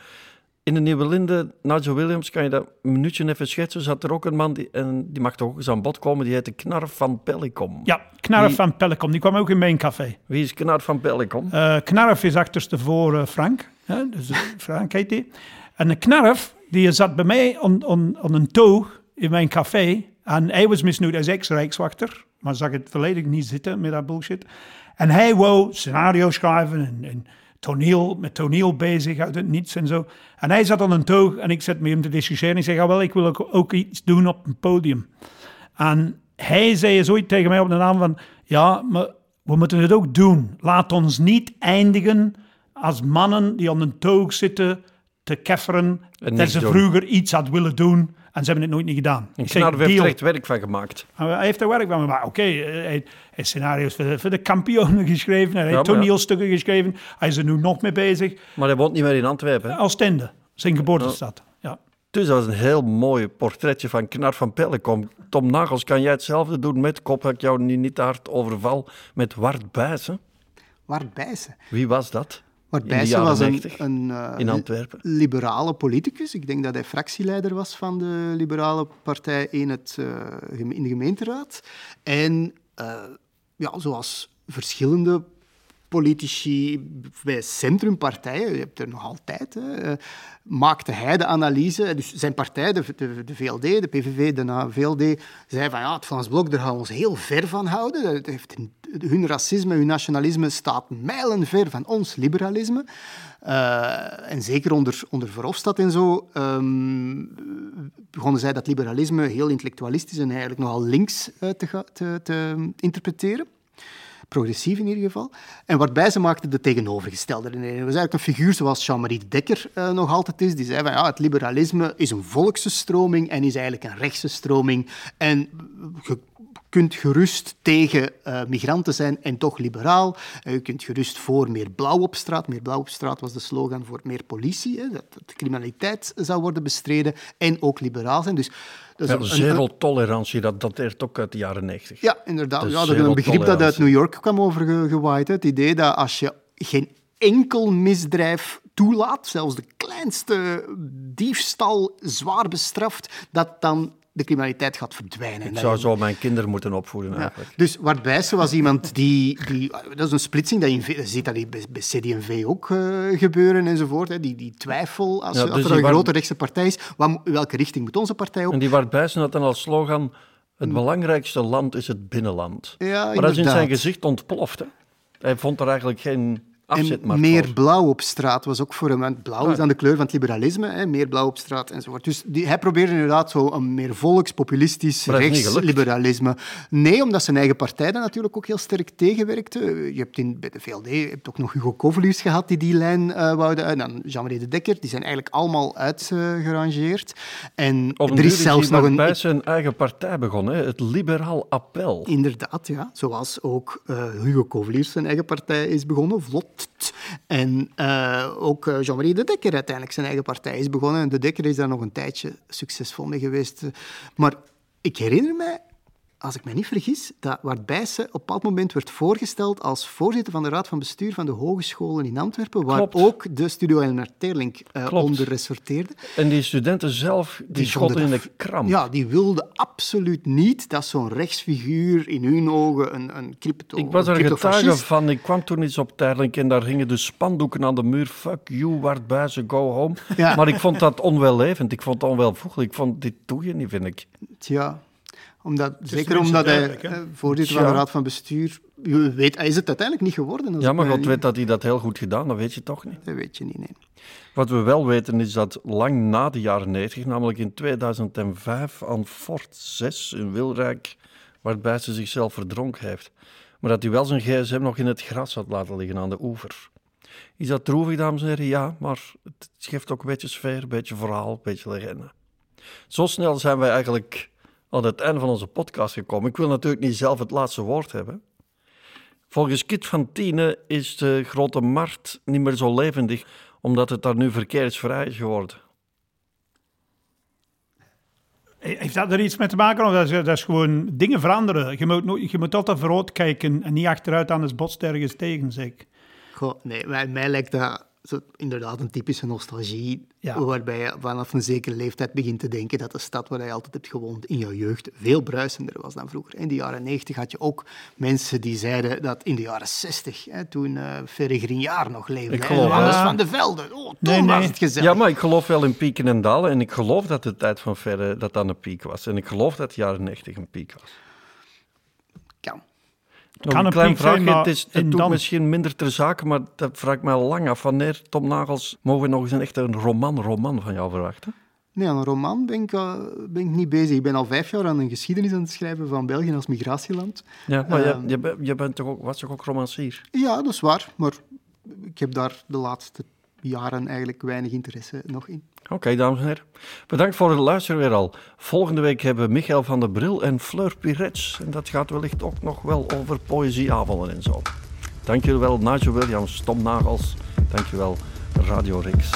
In de Nieuwe Linde, Nigel Williams, kan je dat een minuutje even schetsen, zat er ook een man, die, en die mag toch ook eens aan bod komen, die heette Knarf van Pellicom. Ja, Knarf Die- van Pellecom, die kwam ook in mijn café. Wie is Knarf van Pellicom? Eh Knarf is achterstevoren Frank. Hè? Dus eh, Frank heet die. En de Knarf, die zat bij mij on een toog in mijn café. En hij was misnoemd als ex-rijkswachter. Maar zag het volledig niet zitten met dat bullshit. En hij wou scenario schrijven en, en toneel, met toneel bezig uit het niets en zo. En hij zat aan een toog en ik zat met hem te discussiëren. En ik zeg, ah, wel, ik wil ook, ook iets doen op een podium. En hij zei zoiets tegen mij op de naam van... Ja, maar we moeten het ook doen. Laat ons niet eindigen als mannen die aan een toog zitten te kefferen... dat ze doen. vroeger iets hadden willen doen en ze hebben het nooit niet gedaan. En Ik zeg, Knarf heeft er echt werk van gemaakt. Hij heeft er werk van gemaakt. Oké, eh, hij hij heeft scenario's voor de, voor de kampioenen geschreven. Hij heeft ja. toneelstukken geschreven. Hij is er nu nog mee bezig. Maar hij woont niet meer in Antwerpen. hè? Oostende, zijn geboortestad. Ja. Dus dat is een heel mooi portretje van Knarf van Pellicom. Tom Nagels, kan jij hetzelfde doen met kop? dat Ik jou nu niet te hard overval. Met Wart Bijzen. Wart Bijssen. Wie was dat? Bijssen jaren was een, 90 een eh, in Antwerpen. liberale politicus. Ik denk dat hij fractieleider was van de liberale partij in, het, eh, in de gemeenteraad. En eh, ja, zoals verschillende politici bij centrumpartijen, je hebt er nog altijd, hè, eh, maakte hij de analyse. Dus zijn partij, de, de, de VLD, de PVV, de VLD, zei van ja, het Vlaams Blok, daar gaan we ons heel ver van houden. Heeft, hun racisme, hun nationalisme staat mijlenver van ons liberalisme. Eh, en zeker onder, onder Verhofstadt en zo ehm, begonnen zij dat liberalisme heel intellectualistisch en eigenlijk nogal links ga- te, te interpreteren progressief in ieder geval. En waarbij ze maakten de tegenovergestelde redenering. Het was eigenlijk een figuur zoals Jean-Marie de Dekker eh, nog altijd is. Die zei van ja, het liberalisme is een volkse stroming en is eigenlijk een rechtse stroming. En je kunt gerust tegen eh, migranten zijn en toch liberaal. Eh, je kunt gerust voor meer blauw op straat. Meer blauw op straat was de slogan voor meer politie. Hè, dat, dat criminaliteit zou worden bestreden en ook liberaal zijn. Dus dat Ja, een- een- zero-tolerantie, dat dateert ook uit de jaren 90. ja, inderdaad. Dus Ja, dat is zero een begrip dat uit tolerantie. New York kwam overgewaaid. Het idee dat als je geen enkel misdrijf toelaat, zelfs de kleinste diefstal zwaar bestraft, dat dan de criminaliteit gaat verdwijnen. En Ik zou zo mijn kinderen moeten opvoeden ja. eigenlijk. Dus Wart Bijssen was iemand die, die... Dat is een splitsing, dat je, ziet dat bij, bij CD&V ook eh, gebeuren enzovoort. Hè. Die, die twijfel, als, Ja, als dus er een Wart- grote rechtse partij is, wat, welke richting moet onze partij op? En die Wart Bijssen had dan als slogan... Het belangrijkste land is het binnenland. Ja, maar dat is in zijn gezicht ontploft. Hè? Hij vond er eigenlijk geen afzet En meer blauw op straat was ook voor hem. Want blauw Ah. is dan de kleur van het liberalisme, hè, meer blauw op straat enzovoort. Dus die, hij probeerde inderdaad zo een meer volks, populistisch, rechtsliberalisme. Nee, omdat zijn eigen partij dat natuurlijk ook heel sterk tegenwerkte. Je hebt in, bij de VLD je hebt ook nog Hugo Kovelius gehad die die lijn eh wouden. En dan Jean-Marie de Dekker. Die zijn eigenlijk allemaal uitgerangeerd. en er is zelfs nog een... Bijssen een eigen partij begonnen, hè? het Liberaal Appel. Inderdaad, ja. Zoals ook eh, Hugo Kovelius zijn eigen partij is begonnen, Vlot. En eh, ook eh, Jean-Marie de Dekker uiteindelijk zijn eigen partij is begonnen. En de Dekker is daar nog een tijdje succesvol mee geweest. Maar ik herinner mij als ik me niet vergis, dat Wart Bijssen op een bepaald moment werd voorgesteld als voorzitter van de raad van bestuur van de hogescholen in Antwerpen, waar Klopt. ook de studio Elmer Teerlink eh, onder ressorteerde. En die studenten zelf, die, schotten in de kram. Ja, die wilden absoluut niet dat zo'n rechtsfiguur in hun ogen een, een crypto Ik was er getuige van. Ik kwam toen eens op Terlink en daar hingen de spandoeken aan de muur. Fuck you, Wart Buijzen, go home. Ja. Maar ik vond dat onwellevend. Ik vond het onwelvoegelijk. Ik vond, dit doe je niet, vind ik. Ja, omdat, zeker omdat hij hè? eh, voorzitter van de raad van bestuur... Je weet, hij is het uiteindelijk niet geworden. Ja, maar God niet- weet dat hij dat heel goed gedaan. Dat weet je toch niet. Dat weet je niet, nee. Wat we wel weten is dat lang na de jaren 90, namelijk in 2005 aan Fort 6 in Wilrijk, waarbij ze zichzelf verdronken heeft. Maar dat hij wel zijn gsm nog in het gras had laten liggen aan de oever. Is dat droevig, dames en heren? Ja, maar het geeft ook een beetje sfeer, een beetje verhaal, een beetje legende. Zo snel zijn wij eigenlijk aan het einde van onze podcast gekomen. Ik wil natuurlijk niet zelf het laatste woord hebben. Volgens Kit van Tiene is de grote markt niet meer zo levendig, omdat het daar nu verkeersvrij is geworden. Heeft dat er iets mee te maken? Of dat is, dat is gewoon dingen veranderen. Je moet, nooit- je moet altijd vooruit kijken en niet achteruit aan het botst ergens tegen, zeg ik. Goh, nee, mij, mij lijkt dat zo, inderdaad een typische nostalgie, Ja. waarbij je vanaf een zekere leeftijd begint te denken dat de stad waar je altijd hebt gewoond in jouw jeugd veel bruisender was dan vroeger. In de jaren 90 had je ook mensen die zeiden dat in de jaren 60, hè, toen eh Ferre Grignard nog leefde, Ik geloof- Ja. van de Velde, oh, toen Nee, was het gezellig. Ja, maar ik geloof wel in pieken en dalen. En ik geloof dat de tijd van Verre dat dat een piek was. En ik geloof dat de jaren 90 een piek was. Kan. Nog Kan een klein vraagje. het is, het doet dan? misschien minder ter zake, maar dat vraag ik me al lang af. Wanneer, Tom Nagels, mogen we nog eens een echte roman-roman van jou verwachten? Nee, aan een roman ben ik, eh, ben ik niet bezig. Ik ben al vijf jaar aan een geschiedenis aan het schrijven van België als migratieland. Ja, maar Ehm. je, je, bent- je bent toch ook, was toch ook romancier? Ja, dat is waar, maar ik heb daar de laatste jaren eigenlijk weinig interesse nog in. Oké, dames en heren. Bedankt voor het luisteren weer al. Volgende week hebben we Michael van der Bril en Fleur Pirets. En dat gaat wellicht ook nog wel over poëzieavonden en zo. Dank jullie wel, Nigel Williams, Tom Nagels. Dank je wel, Radio Rix.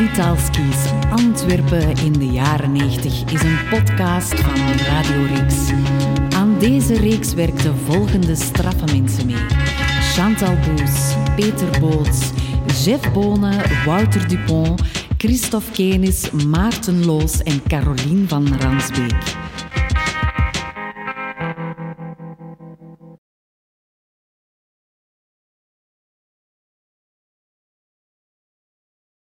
Don Vitalski's Antwerpen in de jaren 90 is een podcast van Radio Rix. Aan deze reeks werkten volgende straffe mensen mee. Chantal Boes, Peter Boots, Jeff Bonen, Wouter Dupont, Christophe Kenis, Maarten Loos en Caroline van Ransbeek.